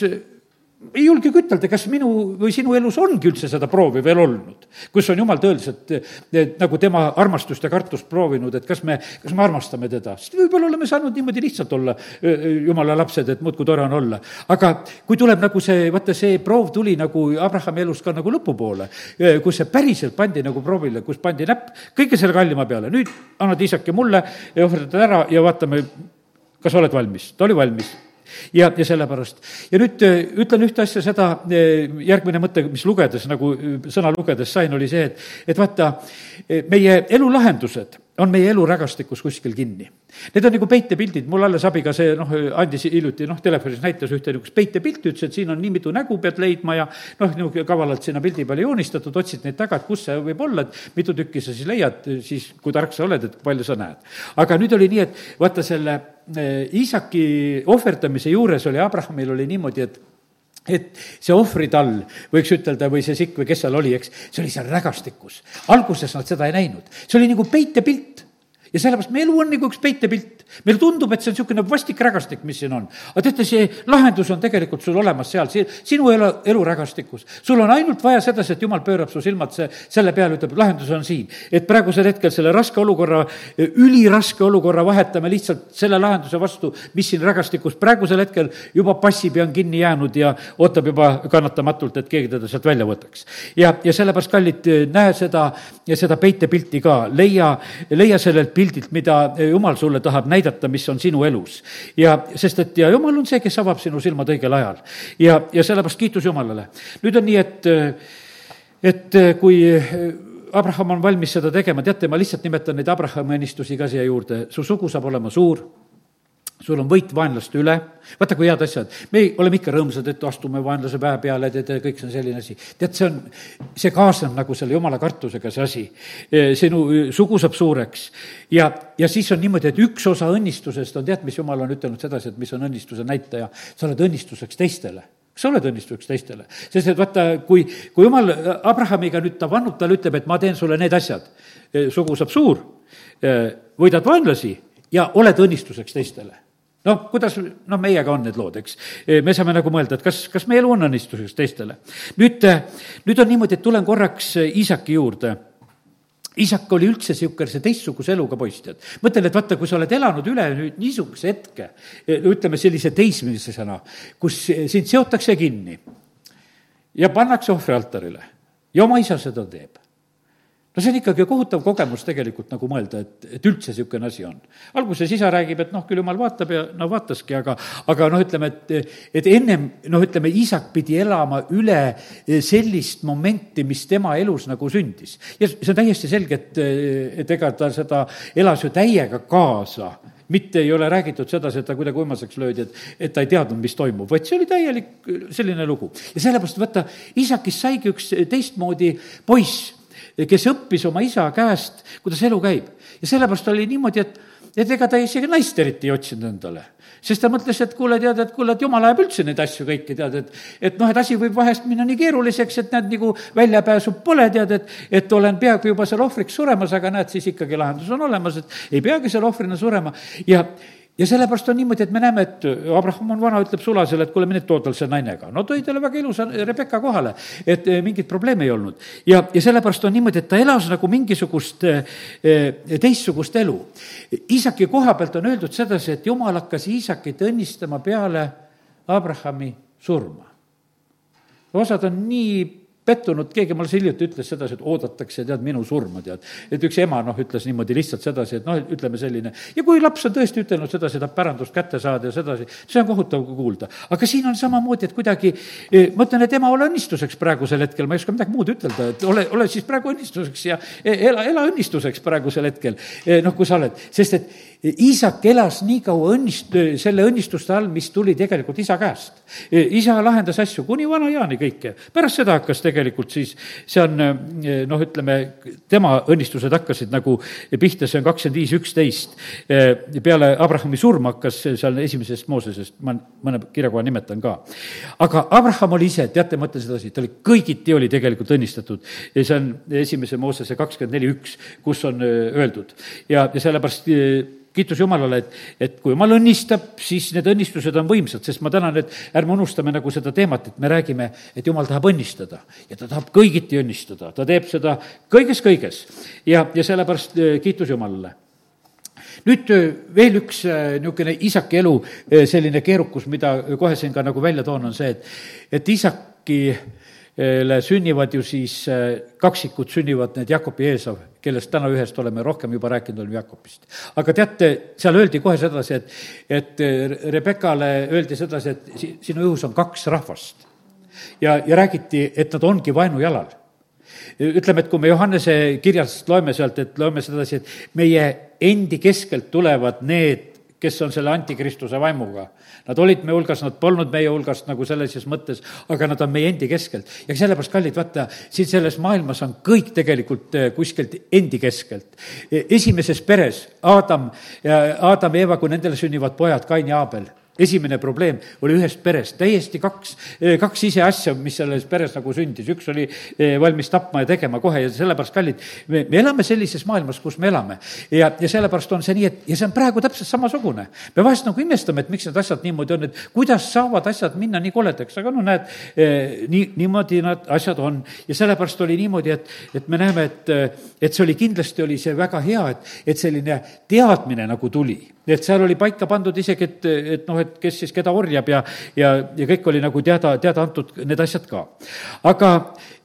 ei julgegi ütelda, kas minu või sinu elus ongi üldse seda proovi veel olnud, kus on jumal tõeliselt et, nagu tema armastust ja kartust proovinud, et kas me, kas me armastame teda, sest võib-olla oleme saanud niimoodi lihtsalt olla jumala lapsed, et muudkui tore on olla. aga kui tuleb nagu see, vaata see proov tuli nagu Abrahami elus ka nagu lõpupoole, kus see päriselt pandi nagu proovile, kus pandi näpp kõige selle kallima peale, nüüd annad isaki mulle ohverdad ära ja vaatame, kas oled valmis, ta oli valmis ja, ja sellepärast. ja nüüd äh, ütlen ühte asja, seda äh, järgmine mõte, mis lugedes nagu äh, sõna lugedes sain, oli see, et, et vaata, meie elu lahendused on meie elu rägastikus kuskil kinni. Need on nagu peitepildid, mul alles abiga see noh, andis hiljuti noh, telefonis näitas ühte niisugust peitepilti, ütles, et siin on nii mitu nägu pead leidma ja noh, niisugune kavalalt sinna pildi peale joonistatud, otsid neid taga, et kus see võib olla, et mitu tükki sa siis leiad, siis kui tark sa oled, et palju sa näed. aga nüüd oli nii, et vaata selle Iisaki ohverdamise juures oli, Abrahamil oli niimoodi, et et see ohvritall, võiks ütelda, või see sikk või kes seal oli, eks, see oli seal rägastikus. alguses nad seda ei näinud, see oli nagu peitepilt ja sellepärast meie elu on nagu üks peitepilt. meile tundub, et see on niisugune vastik rägastik, mis siin on. aga teate, see lahendus on tegelikult sul olemas seal, sinu elu, elurägastikus. sul on ainult vaja sedasi, et jumal pöörab su silmad see, selle peale, ütleb, lahendus on siin. et praegusel hetkel selle raske olukorra, üliraske olukorra vahetame lihtsalt selle lahenduse vastu, mis siin rägastikus praegusel hetkel juba passib ja on kinni jäänud ja ootab juba kannatamatult, et keegi teda sealt välja võtaks. ja, ja sellepärast, kallid, näe seda, seda peitepilti ka, leia, leia sellelt pildilt, mida jumal sulle tahab näidata, mis on sinu elus. ja sest, et ja jumal on see, kes avab sinu silmad õigel ajal. ja, ja sellepärast kiitus Jumalale. nüüd on nii, et, et kui Abraham on valmis seda tegema, teate, ma lihtsalt nimetan neid Abrahami õnnistusi ka siia juurde, su sugu saab olema suur sul on võit vaenlaste üle, vaata kui head asjad, me oleme ikka rõõmsad, et astume vaenlase päe peale, tead, kõik see on selline asi. tead, see on, see kaasneb nagu selle jumala kartusega, see asi. sinu sugu saab suureks. Ja, ja siis on niimoodi, et üks osa õnnistusest on, tead, mis jumal on ütelnud sedasi, et mis on õnnistuse näitaja, sa oled õnnistuseks teistele. Kas sa oled õnnistuseks teistele? sest et vaata, kui, kui jumal Abrahamiga nüüd ta vannub, talle ütleb, et ma teen sulle need asjad, sugu saab suur, võidad vaenlasi ja oled õnnistuseks teistele noh, kuidas, noh, meiega on need lood, eks. me saame nagu mõelda, et kas, kas meie elu on õnnistuseks teistele. nüüd, nüüd on niimoodi, et tulen korraks Iisaki juurde isak oli üldse niisugune teistsuguse eluga poiss, tead. mõtlen, et vaata, kui sa oled elanud üle nüüd niisuguse hetke, ütleme sellise teismelisena, kus sind seotakse kinni ja pannakse ohvrialtarile ja oma isa seda teeb no see on ikkagi kohutav kogemus tegelikult nagu mõelda, et, et üldse niisugune asi on. alguses isa räägib, et noh, küll jumal vaatab ja no vaataski, aga, aga noh, ütleme, et, et ennem noh, ütleme, isak pidi elama üle sellist momenti, mis tema elus nagu sündis. ja see on täiesti selge, et, et ega ta seda elas ju täiega kaasa mitte ei ole räägitud sedasi, et ta kuidagi uimaseks löödi, et, et ta ei teadnud, mis toimub, vaid see oli täielik selline lugu. ja sellepärast vaata, isakist saigi üks teistmoodi poiss kes õppis oma isa käest, kuidas elu käib. ja sellepärast oli niimoodi, et, et ega ta isegi naist eriti ei otsinud endale. sest ta mõtles, et kuule, tead, et kuule, et jumal ajab üldse neid asju kõiki, tead, et et noh, et asi võib vahest minna nii keeruliseks, et näed, nagu väljapääsu pole, tead, et et olen peaaegu juba seal ohvriks suremas, aga näed, siis ikkagi lahendus on olemas, et ei peagi seal ohvrina surema ja ja sellepärast on niimoodi, et me näeme, et Abraham on vana, ütleb sulasele, et kuule, mine too tal see naine ka. no tõi talle väga ilusa Rebecca kohale, et eh, mingit probleemi ei olnud. ja, ja sellepärast on niimoodi, et ta elas nagu mingisugust teistsugust elu. Iisaki koha pealt on öeldud sedasi, et jumal hakkas Iisakit õnnistama peale Abrahami surma. osad on nii pettunud, keegi mulle hiljuti ütles sedasi, et oodatakse, tead, minu surma, tead. et üks ema, noh, ütles niimoodi lihtsalt sedasi, et noh, ütleme selline, ja kui laps on tõesti ütelnud sedasi, tahab pärandust kätte saada ja sedasi, see on kohutav kuulda. aga siin on samamoodi, et kuidagi, eh, ma ütlen, et ema, ole õnnistuseks praegusel hetkel, ma ei oska midagi muud ütelda, et ole, ole siis praegu õnnistuseks ja e, ela, ela õnnistuseks praegusel hetkel, eh, noh, kui sa oled, sest et isak elas nii kaua õnnist-, selle õnnistuste all, mis tuli tegelikult isa käest. isa lahendas asju kuni vanaeani kõike, pärast seda hakkas tegelikult siis, see on noh, ütleme, tema õnnistused hakkasid nagu pihta, see on kakskümmend viis, üksteist. peale Abrahami surma hakkas seal esimesest Moosesest, ma mõne kirjakoha nimetan ka. aga Abraham oli ise, teate, ma ütlen sedasi, ta oli kõigiti oli tegelikult õnnistatud ja see on esimese Moosese kakskümmend neli, üks, kus on öeldud ja, ja sellepärast kiitus Jumalale, et, et kui Jumal õnnistab, siis need õnnistused on võimsad, sest ma tänan, et ärme unustame nagu seda teemat, et me räägime, et Jumal tahab õnnistada ja ta tahab kõigiti õnnistada, ta teeb seda kõiges-kõiges ja, ja sellepärast kiitus Jumalale. Nüüd veel üks niisugune isaki elu selline keerukus, mida kohe siin ka nagu välja toon, on see, et, et isakile sünnivad ju siis kaksikud, sünnivad need Jakob ja Eesav, kellest täna ühest oleme rohkem juba rääkinud, oleme Jakobist. aga teate, seal öeldi kohe sedasi, et, et Rebekale öeldi sedasi, et sinu õhus on kaks rahvast. ja, ja räägiti, et nad ongi vaenujalal ütleme, et kui me Johannese kirjast loeme sealt, et loeme sedasi, et meie endi keskelt tulevad need, kes on selle antikristuse vaimuga. Nad olid meie hulgas, nad polnud meie hulgast nagu sellises mõttes, aga nad on meie endi keskelt. ja sellepärast, kallid, vaata, siin selles maailmas on kõik tegelikult eh, kuskilt endi keskelt. esimeses peres Aadam ja Aadam ja Eeva, kui nendele sünnivad pojad, Kain ja Aabel esimene probleem oli ühest perest, täiesti kaks, eh, kaks ise asja, mis selles peres nagu sündis, üks oli eh, valmis tapma ja tegema kohe ja sellepärast, kallid, me, me elame sellises maailmas, kus me elame. ja, ja sellepärast on see nii, et ja see on praegu täpselt samasugune. me vahest nagu imestame, et miks need asjad niimoodi on, et kuidas saavad asjad minna nii koledaks, aga no näed, eh, nii, niimoodi nad asjad on. ja sellepärast oli niimoodi, et, et me näeme, et, et see oli kindlasti, oli see väga hea, et, et selline teadmine nagu tuli et seal oli paika pandud isegi, et, et noh, et kes siis keda orjab ja, ja, ja kõik oli nagu teada, teada antud, need asjad ka. aga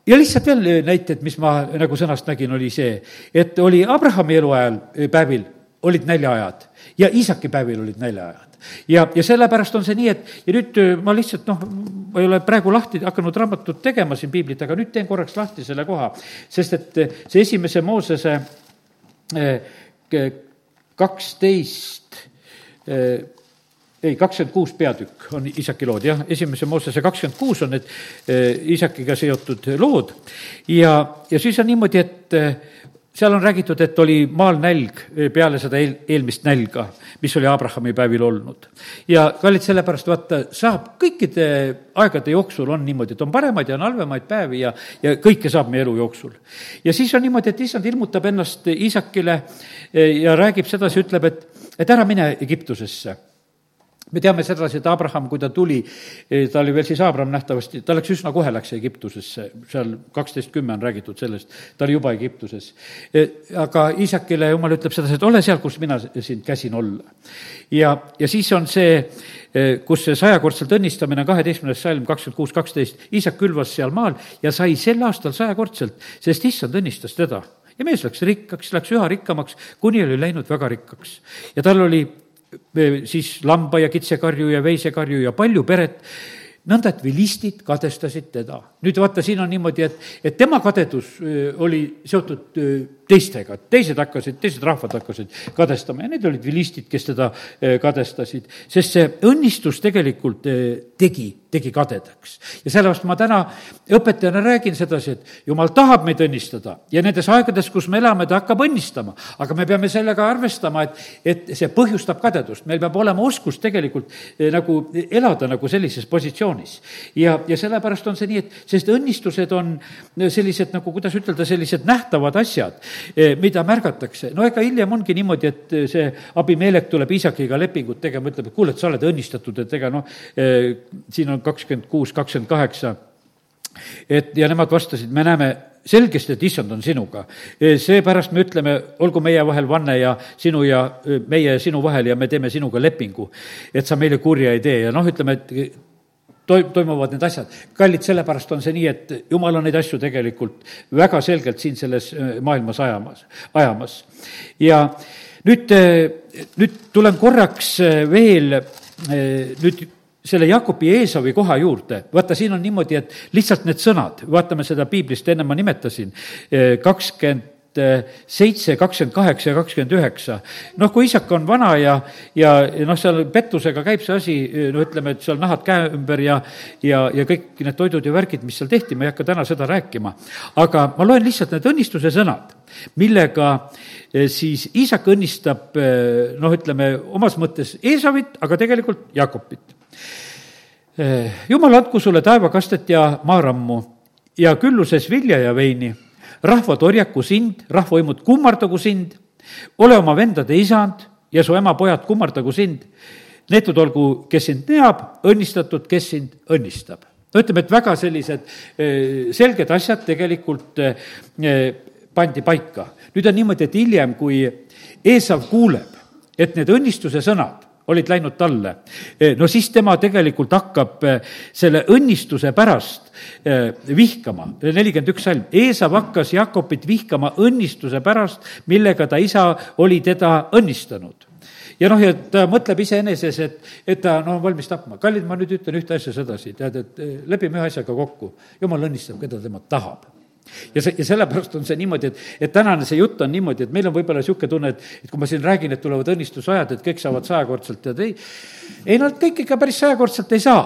ja lihtsalt veel näited, mis ma nagu sõnast nägin, oli see, et oli Abrahami eluajal eh, päevil olid näljaajad ja Iisaki päevil olid näljaajad. ja, ja sellepärast on see nii, et ja nüüd eh, ma lihtsalt noh, ma ei ole praegu lahti hakanud raamatut tegema siin piiblit, aga nüüd teen korraks lahti selle koha, sest et eh, see esimese Moosese kaksteist eh, ei, kakskümmend kuus peatükk on Iisaki lood, jah, esimese Moosese kakskümmend kuus on need Iisakiga seotud lood. Ja, ja siis on niimoodi, et eh, seal on räägitud, et oli maal nälg peale seda eel, eelmist nälga, mis oli Abrahami päevil olnud. ja kallid, sellepärast vaata, saab kõikide aegade jooksul on niimoodi, et on paremaid ja on halvemaid päevi ja, ja kõike saab meie elu jooksul. ja siis on niimoodi, et issand ilmutab ennast Iisakile ja räägib sedasi, ütleb, et, et ära mine Egiptusesse me teame sedasi, et Abraham, kui ta tuli, eh, ta oli veel siis Abram nähtavasti, ta läks üsna kohe, läks Egiptusesse, seal kaksteist kümme on räägitud sellest, ta oli juba Egiptuses. Eh, aga isakile jumal ütleb sedasi, et ole seal, kus mina sind käsin olla. ja, ja siis on see, eh, kus see sajakordselt õnnistamine kaheteistkümnes salm kakskümmend kuus, kaksteist, isak külvas seal maal ja sai sel aastal sajakordselt, sest issand õnnistas teda ja mees läks rikkaks, läks üha rikkamaks, kuni oli läinud väga rikkaks. ja tal oli siis lamba ja kitsekarju ja veisekarju ja palju peret, nõnda et vilistid kadestasid teda. nüüd vaata, siin on niimoodi, et, et tema kadedus oli seotud teistega, teised hakkasid, teised rahvad hakkasid kadestama ja need olid vilistid, kes teda kadestasid, sest see õnnistus tegelikult tegi tegi kadedaks. ja sellepärast ma täna õpetajana räägin sedasi, et jumal tahab meid õnnistada ja nendes aegades, kus me elame, ta hakkab õnnistama. aga me peame sellega arvestama, et, et see põhjustab kadedust, meil peab olema oskus tegelikult eh, nagu elada nagu sellises positsioonis. ja, ja sellepärast on see nii, et sest õnnistused on sellised nagu, kuidas ütelda, sellised nähtavad asjad, eh, mida märgatakse. no ega hiljem ongi niimoodi, et see abimeelek tuleb isakiga lepingut tegema, ütleb, et kuule, et sa oled õnnistatud, et ega noh, eh, siin on kakskümmend kuus, kakskümmend kaheksa, et ja nemad vastasid, me näeme selgesti, et issand on sinuga. seepärast me ütleme, olgu meie vahel vanne ja sinu ja meie ja sinu vahel ja me teeme sinuga lepingu, et sa meile kurja ei tee ja noh, ütleme, et toim-, toimuvad need asjad. kallid, sellepärast on see nii, et jumal on neid asju tegelikult väga selgelt siin selles maailmas ajamas, ajamas. ja nüüd, nüüd tulen korraks veel nüüd selle Jakobi Eesovi koha juurde, vaata, siin on niimoodi, et lihtsalt need sõnad, vaatame seda piiblist, enne ma nimetasin, eh, kakskümmend seitse, kakskümmend kaheksa ja kakskümmend üheksa. noh, kui isak on vana ja, ja noh, seal pettusega käib see asi, no ütleme, et seal nahad käe ümber ja, ja, ja kõik need toidud ja värgid, mis seal tehti, ma ei hakka täna seda rääkima. aga ma loen lihtsalt need õnnistuse sõnad, millega eh, siis isak õnnistab eh, noh, ütleme omas mõttes Eesavit, aga tegelikult Jakobit Eh, jumal, andku sulle taevakastet ja maarammu ja külluses vilja ja veini. rahvad orjaku sind, rahvavõimud kummardagu sind, ole oma vendade isand ja su ema pojad kummardagu sind. neetud olgu, kes sind teab, õnnistatud, kes sind õnnistab. no ütleme, et väga sellised eh, selged asjad tegelikult eh, pandi paika. nüüd on niimoodi, et hiljem, kui Eesav kuuleb, et need õnnistuse sõnad olid läinud talle. Eh, no siis tema tegelikult hakkab selle õnnistuse pärast vihkama, nelikümmend üks salm. Eesav hakkas Jakobit vihkama õnnistuse pärast, millega ta isa oli teda õnnistanud ja noh, ja ta mõtleb iseeneses, et, et ta noh, on valmis tapma. kallid, ma nüüd ütlen ühte asja sedasi, tead, et lepime ühe asjaga kokku. jumal õnnistab, keda tema tahab ja see, ja sellepärast on see niimoodi, et, et tänane see jutt on niimoodi, et meil on võib-olla niisugune tunne, et, et kui ma siin räägin, et tulevad õnnistusajad, et kõik saavad sajakordselt, tead ei, ei nad kõik ikka päris sajakordselt ei saa,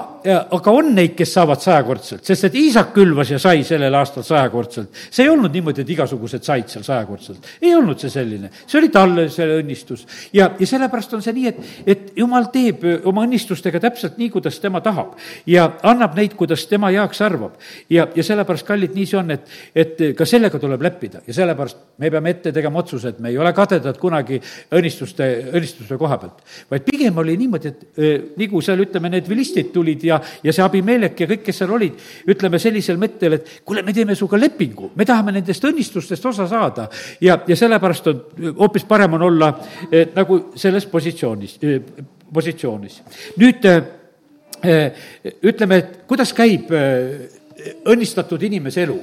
aga on neid, kes saavad sajakordselt, sest et Iisak külvas ja sai sellel aastal sajakordselt. see ei olnud niimoodi, et igasugused said seal sajakordselt, ei olnud see selline, see oli talle see õnnistus. ja, ja sellepärast on see nii, et, et jumal teeb oma õnnistustega täpselt nii, kuidas tema tahab ja annab neid, kuidas tema heaks arvab. ja, ja sellepärast, kallid, nii see on, et, et ka sellega tuleb leppida ja sellepärast me peame ette tegema otsuse, et me ei ole kadedad kunagi õnnistuste, õnnistuste koha pealt, vaid pigem oli niimoodi, et nagu seal, ütleme, need vilistid tulid ja, ja see Abimelek ja kõik, kes seal olid, ütleme sellisel mõttel, et kuule, me teeme sinuga lepingu, me tahame nendest õnnistustest osa saada. ja, ja sellepärast on hoopis parem on olla eh, nagu selles positsioonis eh,, positsioonis. nüüd eh, ütleme, et kuidas käib õnnistatud inimese elu?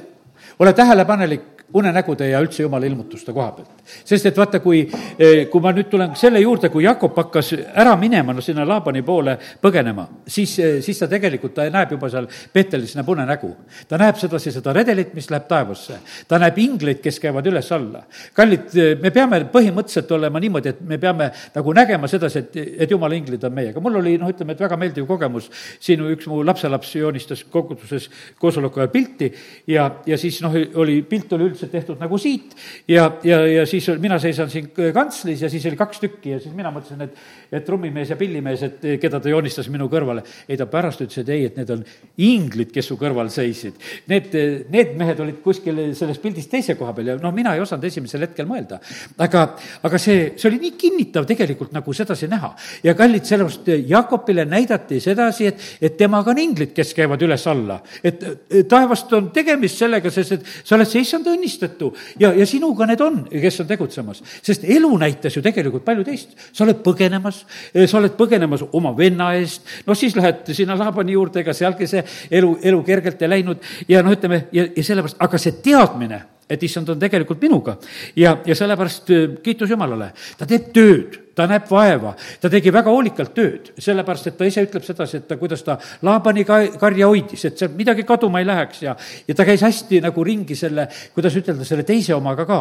Ole tähelepanelik unenägude ja üldse jumala ilmutuste koha pealt. sest et vaata, kui, eh, kui ma nüüd tulen selle juurde, kui Jakob hakkas ära minema, no sinna Laabani poole põgenema, siis, eh, siis ta tegelikult, ta näeb juba seal Peetelis, näeb unenägu. ta näeb sedasi seda redelit, mis läheb taevasse. ta näeb ingleid, kes käivad üles-alla. kallid, eh, me peame põhimõtteliselt olema niimoodi, et me peame nagu nägema sedasi, et, et jumala inglid on meiega. mul oli noh, ütleme, et väga meeldiv kogemus, siin üks mu lapselaps joonistas koguduses koosoleku ajal pilti ja, ja siis noh, oli, pilt oli üldse tehtud nagu siit ja, ja, ja siis mina seisan siin kantslis ja siis oli kaks tükki ja siis mina mõtlesin, et, et trummimees ja pillimees, et keda ta joonistas minu kõrvale. ei, ta pärast ütles, et ei, et need on inglid, kes su kõrval seisid. Need, need mehed olid kuskil selles pildis teise koha peal ja noh, mina ei osanud esimesel hetkel mõelda. aga, aga see, see oli nii kinnitav tegelikult nagu sedasi näha. ja kallid, sellepärast Jakobile näidati sedasi, et, et temaga on inglid, kes käivad üles-alla. et taevast on tegemist sellega, sest et sa oled see issand õnnis õnnistatu ja, ja sinuga need on, kes on tegutsemas. sest elu näitas ju tegelikult palju teist. sa oled põgenemas, sa oled põgenemas oma venna eest, noh siis lähed sinna Laabani juurde, ega sealgi see elu, elu kergelt ei läinud ja noh, ütleme ja, ja sellepärast, aga see teadmine et issand on tegelikult minuga ja, ja sellepärast kiitus Jumalale, ta teeb tööd ta näeb vaeva, ta tegi väga hoolikalt tööd, sellepärast et ta ise ütleb sedasi, et ta, kuidas ta Laabani ka-, karja hoidis, et seal midagi kaduma ei läheks ja, ja ta käis hästi nagu ringi selle, kuidas ütelda, selle teise omaga ka.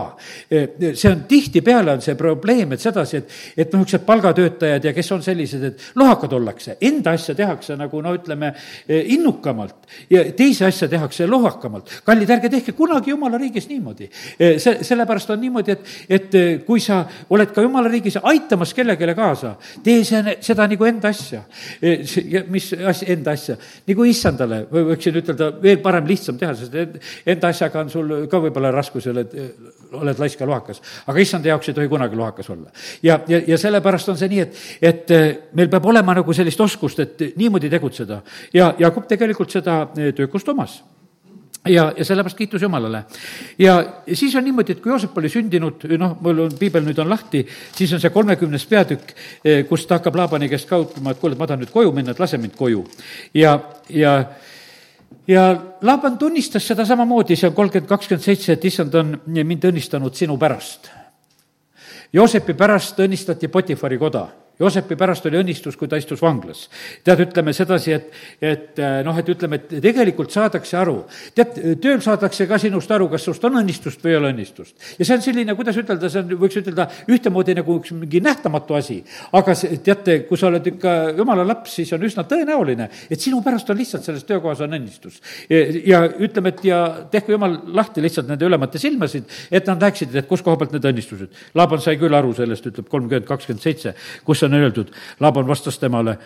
see on tihtipeale on see probleem, et sedasi, et, et noh, niisugused palgatöötajad ja kes on sellised, et lohakad ollakse, enda asja tehakse nagu no ütleme, innukamalt ja teise asja tehakse lohakamalt. kallid, ärge tehke kunagi jumala riigis niimoodi. see, sellepärast on niimoodi, et, et kui sa oled ka jumala riigis aitamas kellelegi kaasa. tee see, seda nagu enda asja. E, mis asja, enda asja, nagu issandale, või võiksin ütelda, veel parem, lihtsam teha, sest enda asjaga on sul ka võib-olla raskusi, oled, oled laisk ja lohakas. aga issanda jaoks ei tohi kunagi lohakas olla. ja, ja, ja sellepärast on see nii, et, et meil peab olema nagu sellist oskust, et niimoodi tegutseda. ja Jakob tegelikult seda töökust omas ja, ja sellepärast kiitus Jumalale. ja siis on niimoodi, et kui Joosep oli sündinud, noh, mul on, piibel nüüd on lahti, siis on see kolmekümnes peatükk, eh, kus ta hakkab Laabani käest ka ütlema, et kuule, ma tahan nüüd koju minna, et lase mind koju. ja, ja ja Laaban tunnistas seda samamoodi, see on kolmkümmend kakskümmend seitse, et issand on mind õnnistanud sinu pärast. Joosepi pärast õnnistati Potifari koda Joosepi pärast oli õnnistus, kui ta istus vanglas. tead, ütleme sedasi, et, et äh, noh, et ütleme, et tegelikult saadakse aru. tead, tööl saadakse ka sinust aru, kas sinust on õnnistust või ei ole õnnistust. ja see on selline, kuidas ütelda, see on, võiks ütelda ühtemoodi nagu üks mingi nähtamatu asi. aga see, teate, kui sa oled ikka jumala laps, siis on üsna tõenäoline, et sinu pärast on lihtsalt selles töökohas on õnnistus. ja ütleme, et ja tehku jumal lahti lihtsalt nende ülemate silmasid, et nad näeksid, et kus koha pealt need õnnistused. Laaban sai küll aru sellest, ütleb kolmkümmend kakskümmend seitse, kus on öeldud, Laaban vastas temale,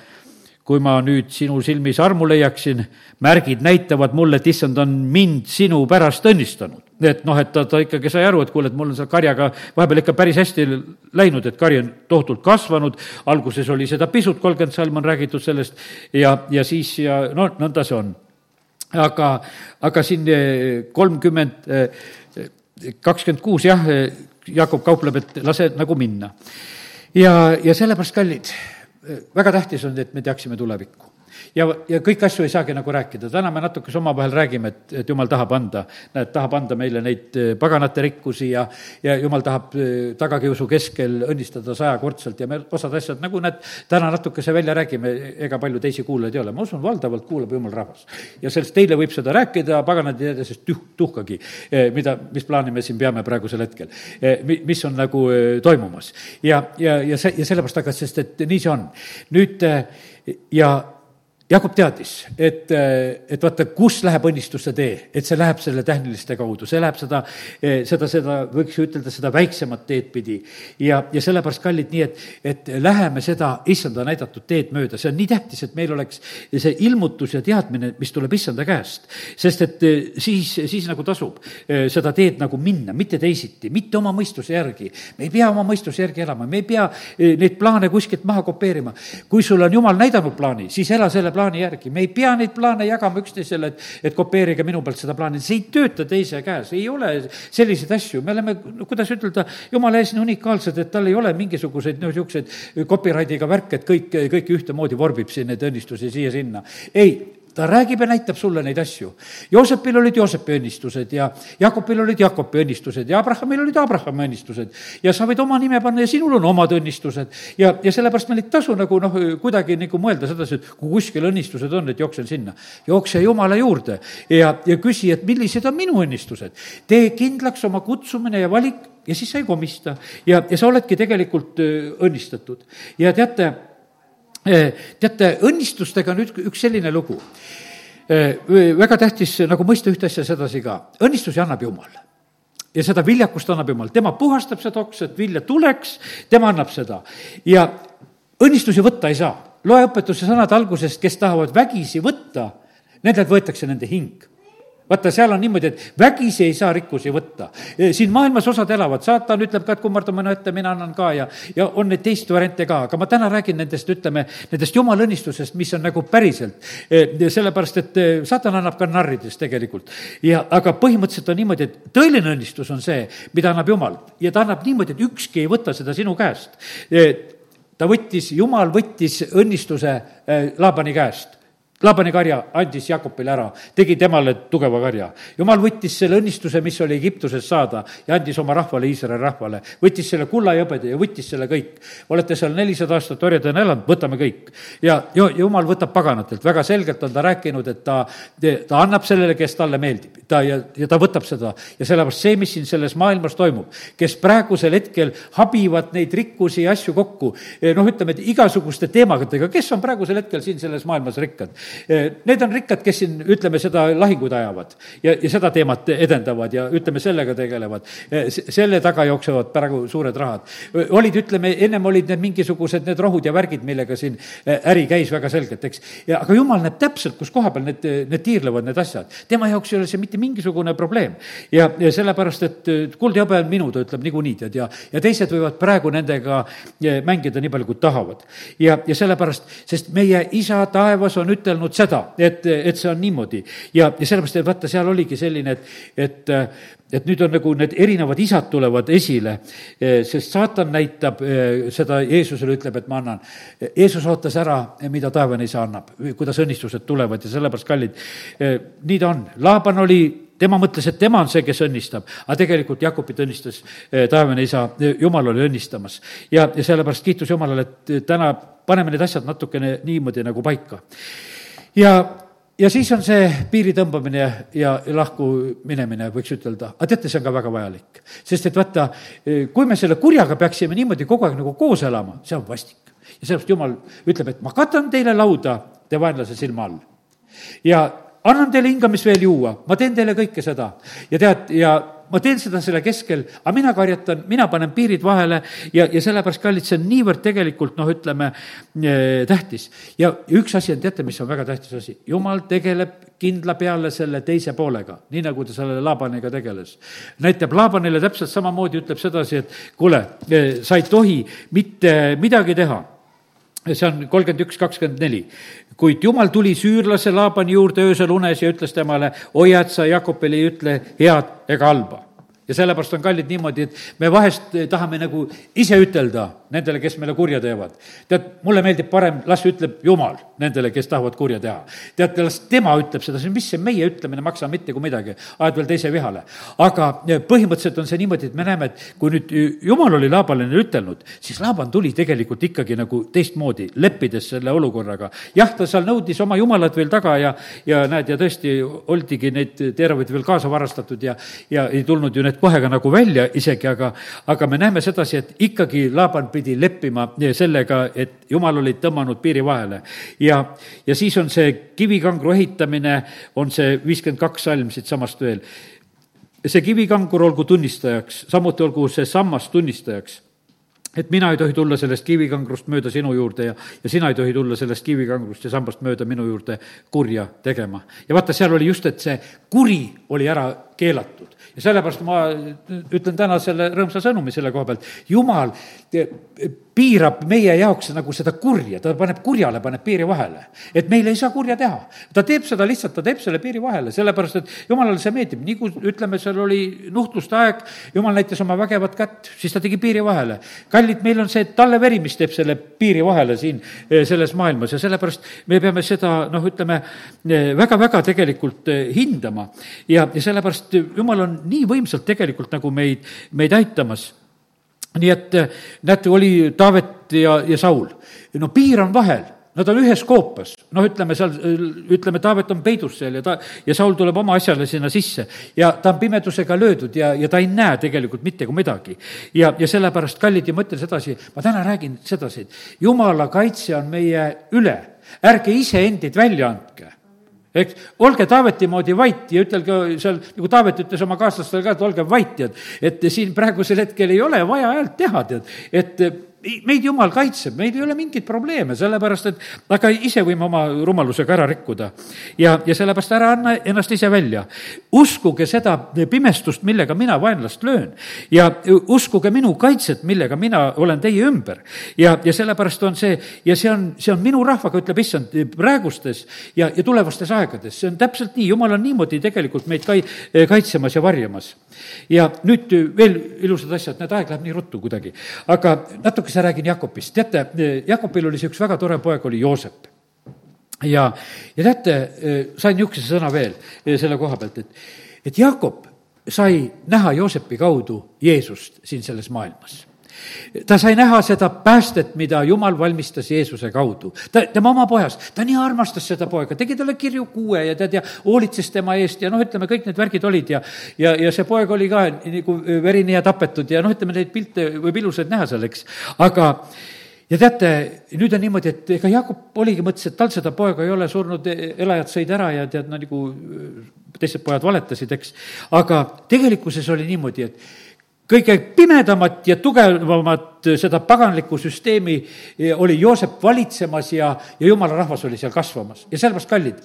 kui ma nüüd sinu silmis armu leiaksin, märgid näitavad mulle, et issand on mind sinu pärast õnnistanud. et noh, et ta, ta ikkagi sai aru, et kuule, et mul on seal karjaga vahepeal ikka päris hästi läinud, et kari on tohutult kasvanud, alguses oli seda pisut, kolmkümmend salm on räägitud sellest ja, ja siis ja no nõnda see on. aga, aga siin eh, kolmkümmend, eh, kakskümmend kuus jah, eh, Jakob kaupleb, et lase nagu minna. Ja, ja sellepärast, kallid väga tähtis on, et me teaksime tulevikku ja, ja kõiki asju ei saagi nagu rääkida, täna me natukese omavahel räägime, et, et jumal tahab anda, näed, tahab anda meile neid eh, paganate rikkusi ja, ja jumal tahab eh, tagakiusu keskel õnnistada sajakordselt ja me osad asjad, nagu näed, täna natukese välja räägime, ega palju teisi kuulajaid ei ole, ma usun, valdavalt kuulab jumal rahvas. ja sellest teile võib seda rääkida, paganad ei tea sellest tuh-, tuhkagi, eh, mida, mis plaani me siin peame praegusel hetkel, mis on nagu toimumas. ja, ja, ja see, ja sellepärast, aga sest et nii see on. nüüd ja Jakob teadis, et, et vaata, kus läheb õnnistuse tee, et see läheb selle tähniliste kaudu, see läheb seda, seda, seda, võiks ju ütelda, seda väiksemat teed pidi. ja, ja sellepärast, kallid, nii et, et läheme seda issanda näidatud teed mööda, see on nii tähtis, et meil oleks see ilmutus ja teadmine, mis tuleb issanda käest. sest et siis, siis nagu tasub seda teed nagu minna, mitte teisiti, mitte oma mõistuse järgi. me ei pea oma mõistuse järgi elama, me ei pea neid plaane kuskilt maha kopeerima. kui sul on jumal näidanud plaani, siis ela selle plaani plaani järgi, me ei pea neid plaane jagama üksteisele, et, et kopeerige minu pealt seda plaani, see ei tööta teise käes, ei ole selliseid asju, me oleme, kuidas ütelda, jumala ees nii unikaalsed, et tal ei ole mingisuguseid no niisuguseid copyrightiga värke, et kõik, kõiki ühtemoodi vorbib siin neid õnnistusi siia-sinna. ei ta räägib ja näitab sulle neid asju. Joosepil olid Joosepi õnnistused ja Jakobil olid Jakobi õnnistused ja Abrahamil olid Abrahami õnnistused. ja sa võid oma nime panna ja sinul on omad õnnistused. ja, ja sellepärast meil ei tasu nagu noh, kuidagi nagu mõelda sedasi, et kui kuskil õnnistused on, et jooksen sinna. jookse Jumala juurde ja, ja küsi, et millised on minu õnnistused. tee kindlaks oma kutsumine ja valik ja siis sa ei komista. ja, ja sa oledki tegelikult õnnistatud. ja teate teate, õnnistustega on üks, üks selline lugu. Väga tähtis nagu mõista ühte asja sedasi ka, õnnistusi annab Jumal. ja seda viljakust annab Jumal, tema puhastab seda oksa, et vilja tuleks, tema annab seda. ja õnnistusi võtta ei saa. loe õpetuse sõnad algusest, kes tahavad vägisi võtta, nendelt võetakse nende hing vaata, seal on niimoodi, et vägisi ei saa rikkusi võtta. siin maailmas osad elavad, saatan ütleb ka, et kummarda mõne ette, mina annan ka ja, ja on neid teist variante ka, aga ma täna räägin nendest, ütleme, nendest jumala õnnistusest, mis on nagu päriselt. sellepärast, et saatan annab ka narridest tegelikult. ja, aga põhimõtteliselt on niimoodi, et tõeline õnnistus on see, mida annab jumal ja ta annab niimoodi, et ükski ei võta seda sinu käest ta võttis, jumal võttis õnnistuse Laabani käest Laabani karja andis Jakobile ära, tegi temale tugeva karja. jumal võttis selle õnnistuse, mis oli Egiptuses saada ja andis oma rahvale, Iisraeli rahvale. võttis selle kulla ja hõbeda ja võttis selle kõik. olete seal nelisada aastat orjadena elanud, võtame kõik. ja, ja jumal võtab paganatelt, väga selgelt on ta rääkinud, et ta, ta annab sellele, kes talle meeldib. Ta ja, ja ta võtab seda ja sellepärast see, mis siin selles maailmas toimub, kes praegusel hetkel habivad neid rikkusi ja asju kokku, noh, ütleme, et igasuguste teemadega, kes on praegusel hetkel siin selles maailmas rikkad Eh, need on rikkad, kes siin, ütleme, seda lahinguid ajavad ja, ja seda teemat edendavad ja ütleme, sellega tegelevad. Eh, selle taga jooksevad praegu suured rahad. Eh, olid, ütleme, ennem olid need mingisugused need rohud ja värgid, millega siin äri käis väga selgelt, eks. aga jumal näeb täpselt, kus koha peal need, need tiirlevad, need asjad. tema jaoks ei ole see mitte mingisugune probleem. ja, ja sellepärast, et kuld ja hõbe on minu, ta ütleb niikuinii, tead, ja, ja teised võivad praegu nendega mängida nii palju, kui tahavad. ja, ja sellepärast, sest meie isa taevas on ütelnud, seda, et, et see on niimoodi. ja, ja sellepärast, et vaata, seal oligi selline, et, et, et nüüd on nagu need erinevad isad tulevad esile, sest saatan näitab seda Jeesusele, ütleb, et ma annan. Jeesus ootas ära, mida taevane isa annab, kuidas õnnistused tulevad ja sellepärast, kallid, nii ta on. Laaban oli tema mõtles, et tema on see, kes õnnistab, aga tegelikult Jakobit õnnistas taevane isa, Jumal oli õnnistamas. ja, ja sellepärast kiitus Jumalale, et täna paneme need asjad natukene niimoodi nagu paika ja, ja siis on see piiri tõmbamine ja, ja lahku minemine, võiks ütelda. aga teate, see on ka väga vajalik. sest et vaata, kui me selle kurjaga peaksime niimoodi kogu aeg nagu koos elama, see on vastik. ja sellepärast Jumal ütleb, et ma katan teile lauda te vaenlase silma all. ja annan teile hingamist veel juua, ma teen teile kõike seda. ja tead, ja ma teen seda selle keskel, aga mina karjatan, mina panen piirid vahele ja, ja sellepärast, kallid, see on niivõrd tegelikult noh, ütleme eh, tähtis. ja üks asi on, teate, mis on väga tähtis asi? jumal tegeleb kindla peale selle teise poolega, nii nagu ta selle Laabaniga tegeles. näitab Laabanile täpselt samamoodi, ütleb sedasi, et kuule, eh, sa ei tohi mitte midagi teha see on kolmkümmend üks, kakskümmend neli. Kuid jumal tuli süürlase Laabani juurde öösel unes ja ütles temale, hoia, et sa Jakobile ei ütle head ega halba. Ja sellepärast on kallid niimoodi, et me vahest tahame nagu ise ütelda nendele, kes meile kurja teevad. tead, mulle meeldib parem, las ütleb Jumal nendele, kes tahavad kurja teha. teate, las tema ütleb seda, mis see meie ütlemine maksab mitte kui midagi, ajad veel teise vihale. aga põhimõtteliselt on see niimoodi, et me näeme, et kui nüüd Jumal oli Laabalile ütelnud, siis Laaban tuli tegelikult ikkagi nagu teistmoodi, leppides selle olukorraga. jah, ta seal nõudis oma jumalat veel taga ja, ja näed, ja tõesti oldigi neid teravaid veel kaasa varastatud ja, ja ei tulnud ju need kohe ka nagu välja isegi, aga, aga me näeme sedasi, et ikkagi Laaban pidi leppima sellega, et jumal oli tõmmanud piiri vahele. ja, ja siis on see kivikangru ehitamine, on see viiskümmend kaks salm siitsamast veel. see kivikangur olgu tunnistajaks, samuti olgu see sammas tunnistajaks et mina ei tohi tulla sellest kivikangrust mööda sinu juurde ja, ja sina ei tohi tulla sellest kivikangrust ja sambast mööda minu juurde kurja tegema. ja vaata, seal oli just, et see kuri oli ära keelatud. Ja sellepärast ma ütlen täna selle rõõmsa sõnumi selle koha pealt, jumal piirab meie jaoks nagu seda kurja, ta paneb kurjale, paneb piiri vahele. et meil ei saa kurja teha. ta teeb seda lihtsalt, ta teeb selle piiri vahele, sellepärast et jumalale see meeldib, nii kui ütleme, seal oli nuhtluste aeg, jumal näitas oma vägevat kätt, siis ta tegi piiri vahele. kallid, meil on see talle veri, mis teeb selle piiri vahele siin eh, selles maailmas. Ja sellepärast me peame seda noh, ütleme väga-väga tegelikult eh, hindama. Ja, ja sellepärast jumal on nii võimsalt tegelikult nagu meid, meid aitamas. nii et näete, oli Taavet ja, ja Saul. no piir on vahel Nad on ühes koopas, noh, ütleme seal, ütleme, Taavet on peidus seal ja ta, ja Saul tuleb oma asjale sinna sisse ja ta on pimedusega löödud ja, ja ta ei näe tegelikult mitte kui midagi. ja, ja sellepärast, kallid, ja mõtle sedasi, ma täna räägin sedasi, et jumala kaitse on meie üle, ärge iseendid välja andke eks, olge Taaveti moodi vait ja ütelge seal, nagu Taavet ütles oma kaaslastele ka, et olge vait, tead. et siin praegusel hetkel ei ole vaja häält teha, tead, et meid jumal kaitseb, meil ei ole mingeid probleeme, sellepärast et aga ise võime oma rumalusega ära rikkuda. ja, ja sellepärast ära anna ennast ise välja. uskuge seda pimestust, millega mina vaenlast löön ja uskuge minu kaitset, millega mina olen teie ümber. ja, ja sellepärast on see, ja see on, see on minu rahvaga, ütleb issand, praegustes ja, ja tulevastes aegades, see on täpselt nii, jumal on niimoodi tegelikult meid kai-, kaitsemas ja varjamas. ja nüüd veel ilusad asjad, näed, aeg läheb nii ruttu kuidagi, aga natuke natukese räägin Jakobist, teate, Jakobil oli see üks väga tore poeg, oli Joosep. ja, ja teate, sain niisuguse sõna veel selle koha pealt, et, et Jakob sai näha Joosepi kaudu Jeesust siin selles maailmas ta sai näha seda päästet, mida Jumal valmistas Jeesuse kaudu. ta, tema oma pojast, ta nii armastas seda poega, tegi talle kirju kuue ja tead, ja hoolitses tema eest ja noh, ütleme, kõik need värgid olid ja ja, ja see poeg oli ka nagu verini ja tapetud ja noh, ütleme, neid pilte võib ilusaid näha seal, eks, aga ja teate, nüüd on niimoodi, et ega Jakob oligi, mõtles, et tal seda poega ei ole, surnud elajad sõid ära ja tead, no nagu teised pojad valetasid, eks. aga tegelikkuses oli niimoodi, et kõige pimedamat ja tugevamat seda paganlikku süsteemi eh, oli Joosep valitsemas ja, ja jumala rahvas oli seal kasvamas. Ja sellepärast, kallid,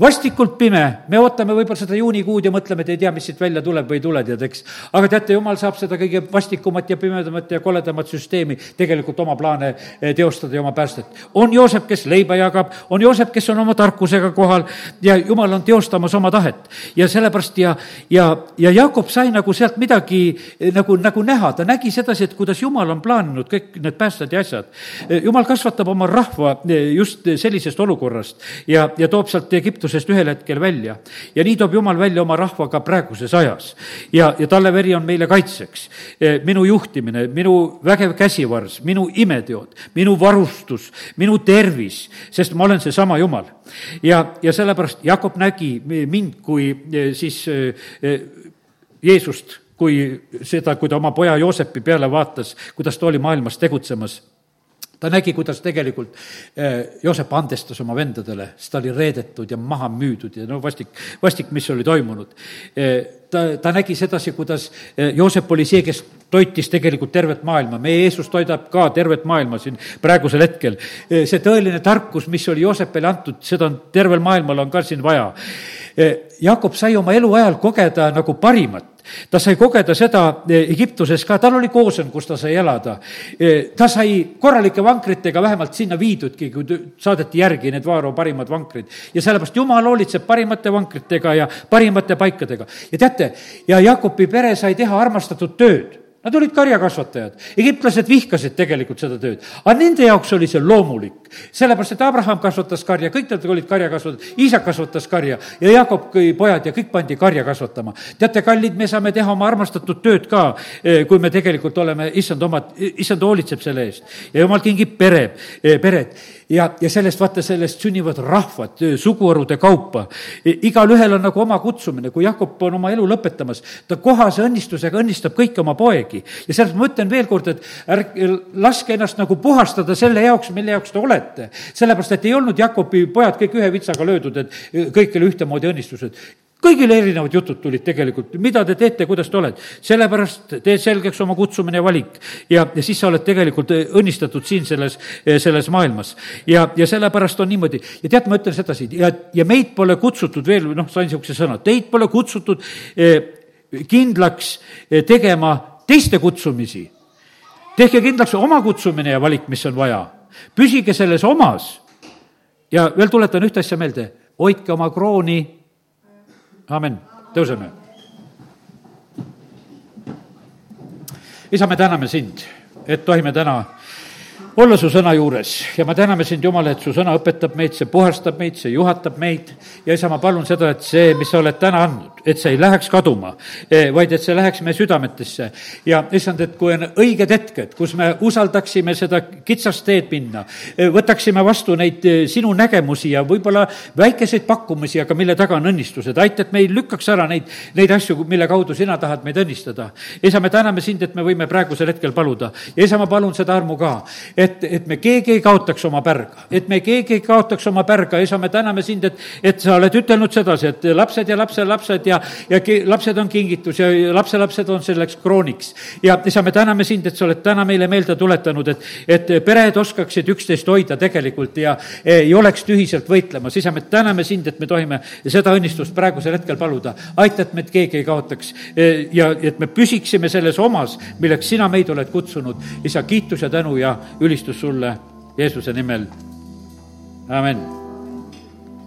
vastikult pime, me ootame võib-olla seda juunikuud ja mõtleme, et ei tea, mis siit välja tuleb või ei tule, tead, eks. aga teate, jumal saab seda kõige vastikumat ja pimedamat ja koledamat süsteemi tegelikult oma plaane eh, teostada ja oma päästet. on Joosep, kes leiba jagab, on Joosep, kes on oma tarkusega kohal ja jumal on teostamas oma tahet. ja sellepärast ja, ja, ja Jakob sai nagu sealt midagi eh, nagu, nagu näha, ta nägi sedasi, et kuidas jumal on plaaninud kõik need päästed ja asjad. Eh, jumal kasvatab oma rahva just sellisest olukorrast ja, ja toob sealt Egiptuse Egiptusest ühel hetkel välja. ja nii toob Jumal välja oma rahva ka praeguses ajas. ja, ja talle veri on meile kaitseks. E, minu juhtimine, minu vägev käsivars, minu imeteod, minu varustus, minu tervis, sest ma olen seesama Jumal. ja, ja sellepärast Jakob nägi mind kui e, siis e, Jeesust kui seda, kui ta oma poja Joosepi peale vaatas, kuidas ta oli maailmas tegutsemas ta nägi, kuidas tegelikult eh, Joosep andestas oma vendadele, sest ta oli reedetud ja maha müüdud ja no vastik, vastik, mis oli toimunud. Eh, ta, ta nägi sedasi, kuidas eh, Joosep oli see, kes toitis tegelikult tervet maailma, meie Jeesus toidab ka tervet maailma siin praegusel hetkel. see tõeline tarkus, mis oli Joosepile antud, seda on tervel maailmal on ka siin vaja. Jakob sai oma eluajal kogeda nagu parimat ta sai kogeda seda Egiptuses ka, tal oli koosen, kus ta sai elada. Ta sai korralike vankritega vähemalt sinna viidudki, kui saadeti järgi need Vaaro parimad vankrid. ja sellepärast Jumal hoolitseb parimate vankritega ja parimate paikadega. ja teate, ja Jakobi pere sai teha armastatud tööd Nad olid karjakasvatajad, egiptlased vihkasid tegelikult seda tööd, aga nende jaoks oli see loomulik. sellepärast, et Abraham kasvatas karja, kõik nad olid karjakasvatajad, Iisak kasvatas karja ja Jakob pojad ja kõik pandi karja kasvatama. teate, kallid, me saame teha oma armastatud tööd ka, eh, kui me tegelikult oleme, issand omad, issand hoolitseb selle eest ja jumal kingib pere, eh, pered ja, ja sellest, vaata, sellest sünnivad rahvad suguharude kaupa. igalühel on nagu oma kutsumine, kui Jakob on oma elu lõpetamas, ta kohase õnnistusega õnnistab kõiki oma poegi. ja sellest ma ütlen veel kord, et ärge laske ennast nagu puhastada selle jaoks, mille jaoks te olete. sellepärast, et ei olnud Jakobi pojad kõik ühe vitsaga löödud, et kõikidel ühtemoodi õnnistused kõigil erinevad jutud tulid tegelikult, mida te teete, kuidas te olete. sellepärast tee selgeks oma kutsumine ja valik. ja, ja siis sa oled tegelikult õnnistatud siin selles, selles maailmas. ja, ja sellepärast on niimoodi. ja tead, ma ütlen sedasi, ja, ja meid pole kutsutud veel, noh, sain niisuguse sõna, teid pole kutsutud eh, kindlaks eh, tegema teiste kutsumisi. tehke kindlaks oma kutsumine ja valik, mis on vaja. püsige selles omas. ja veel tuletan ühte asja meelde, hoidke oma krooni amin, tõuseme. isa, me täname sind, et tohime täna olla su sõna juures. Ja me täname sind, Jumal, et su sõna õpetab meid, see puhastab meid, see juhatab meid. Ja isa, ma palun seda, et see, mis sa oled täna andnud, et see ei läheks kaduma, eh, vaid et see läheks meie südametesse. ja issand, et kui on õiged hetked, kus me usaldaksime seda kitsast teed minna, eh, võtaksime vastu neid eh, sinu nägemusi ja võib-olla väikeseid pakkumisi, aga mille taga on õnnistused, aita, et me ei lükkaks ära neid, neid asju, mille kaudu sina tahad meid õnnistada. isa, me täname sind, et me võime praegusel hetkel paluda ja isa, ma palun seda armu ka, et, et me keegi ei kaotaks oma pärga, et me keegi ei kaotaks oma pärga, isa, me täname sind, et, et sa oled ütelnud sedasi, et lapsed ja lapselapsed ja ja, ja lapsed on kingitus ja lapselapsed on selleks krooniks. ja isa, me täname sind, et sa oled täna meile meelde tuletanud, et, et pered oskaksid üksteist hoida tegelikult ja ei oleks tühiselt võitlemas. isa, me täname sind, et me tohime seda õnnistust praegusel hetkel paluda. aita, et meid keegi ei kaotaks ja et me püsiksime selles omas, milleks sina meid oled kutsunud. isa, kiitus ja tänu ja ülistus sulle Jeesuse nimel. amin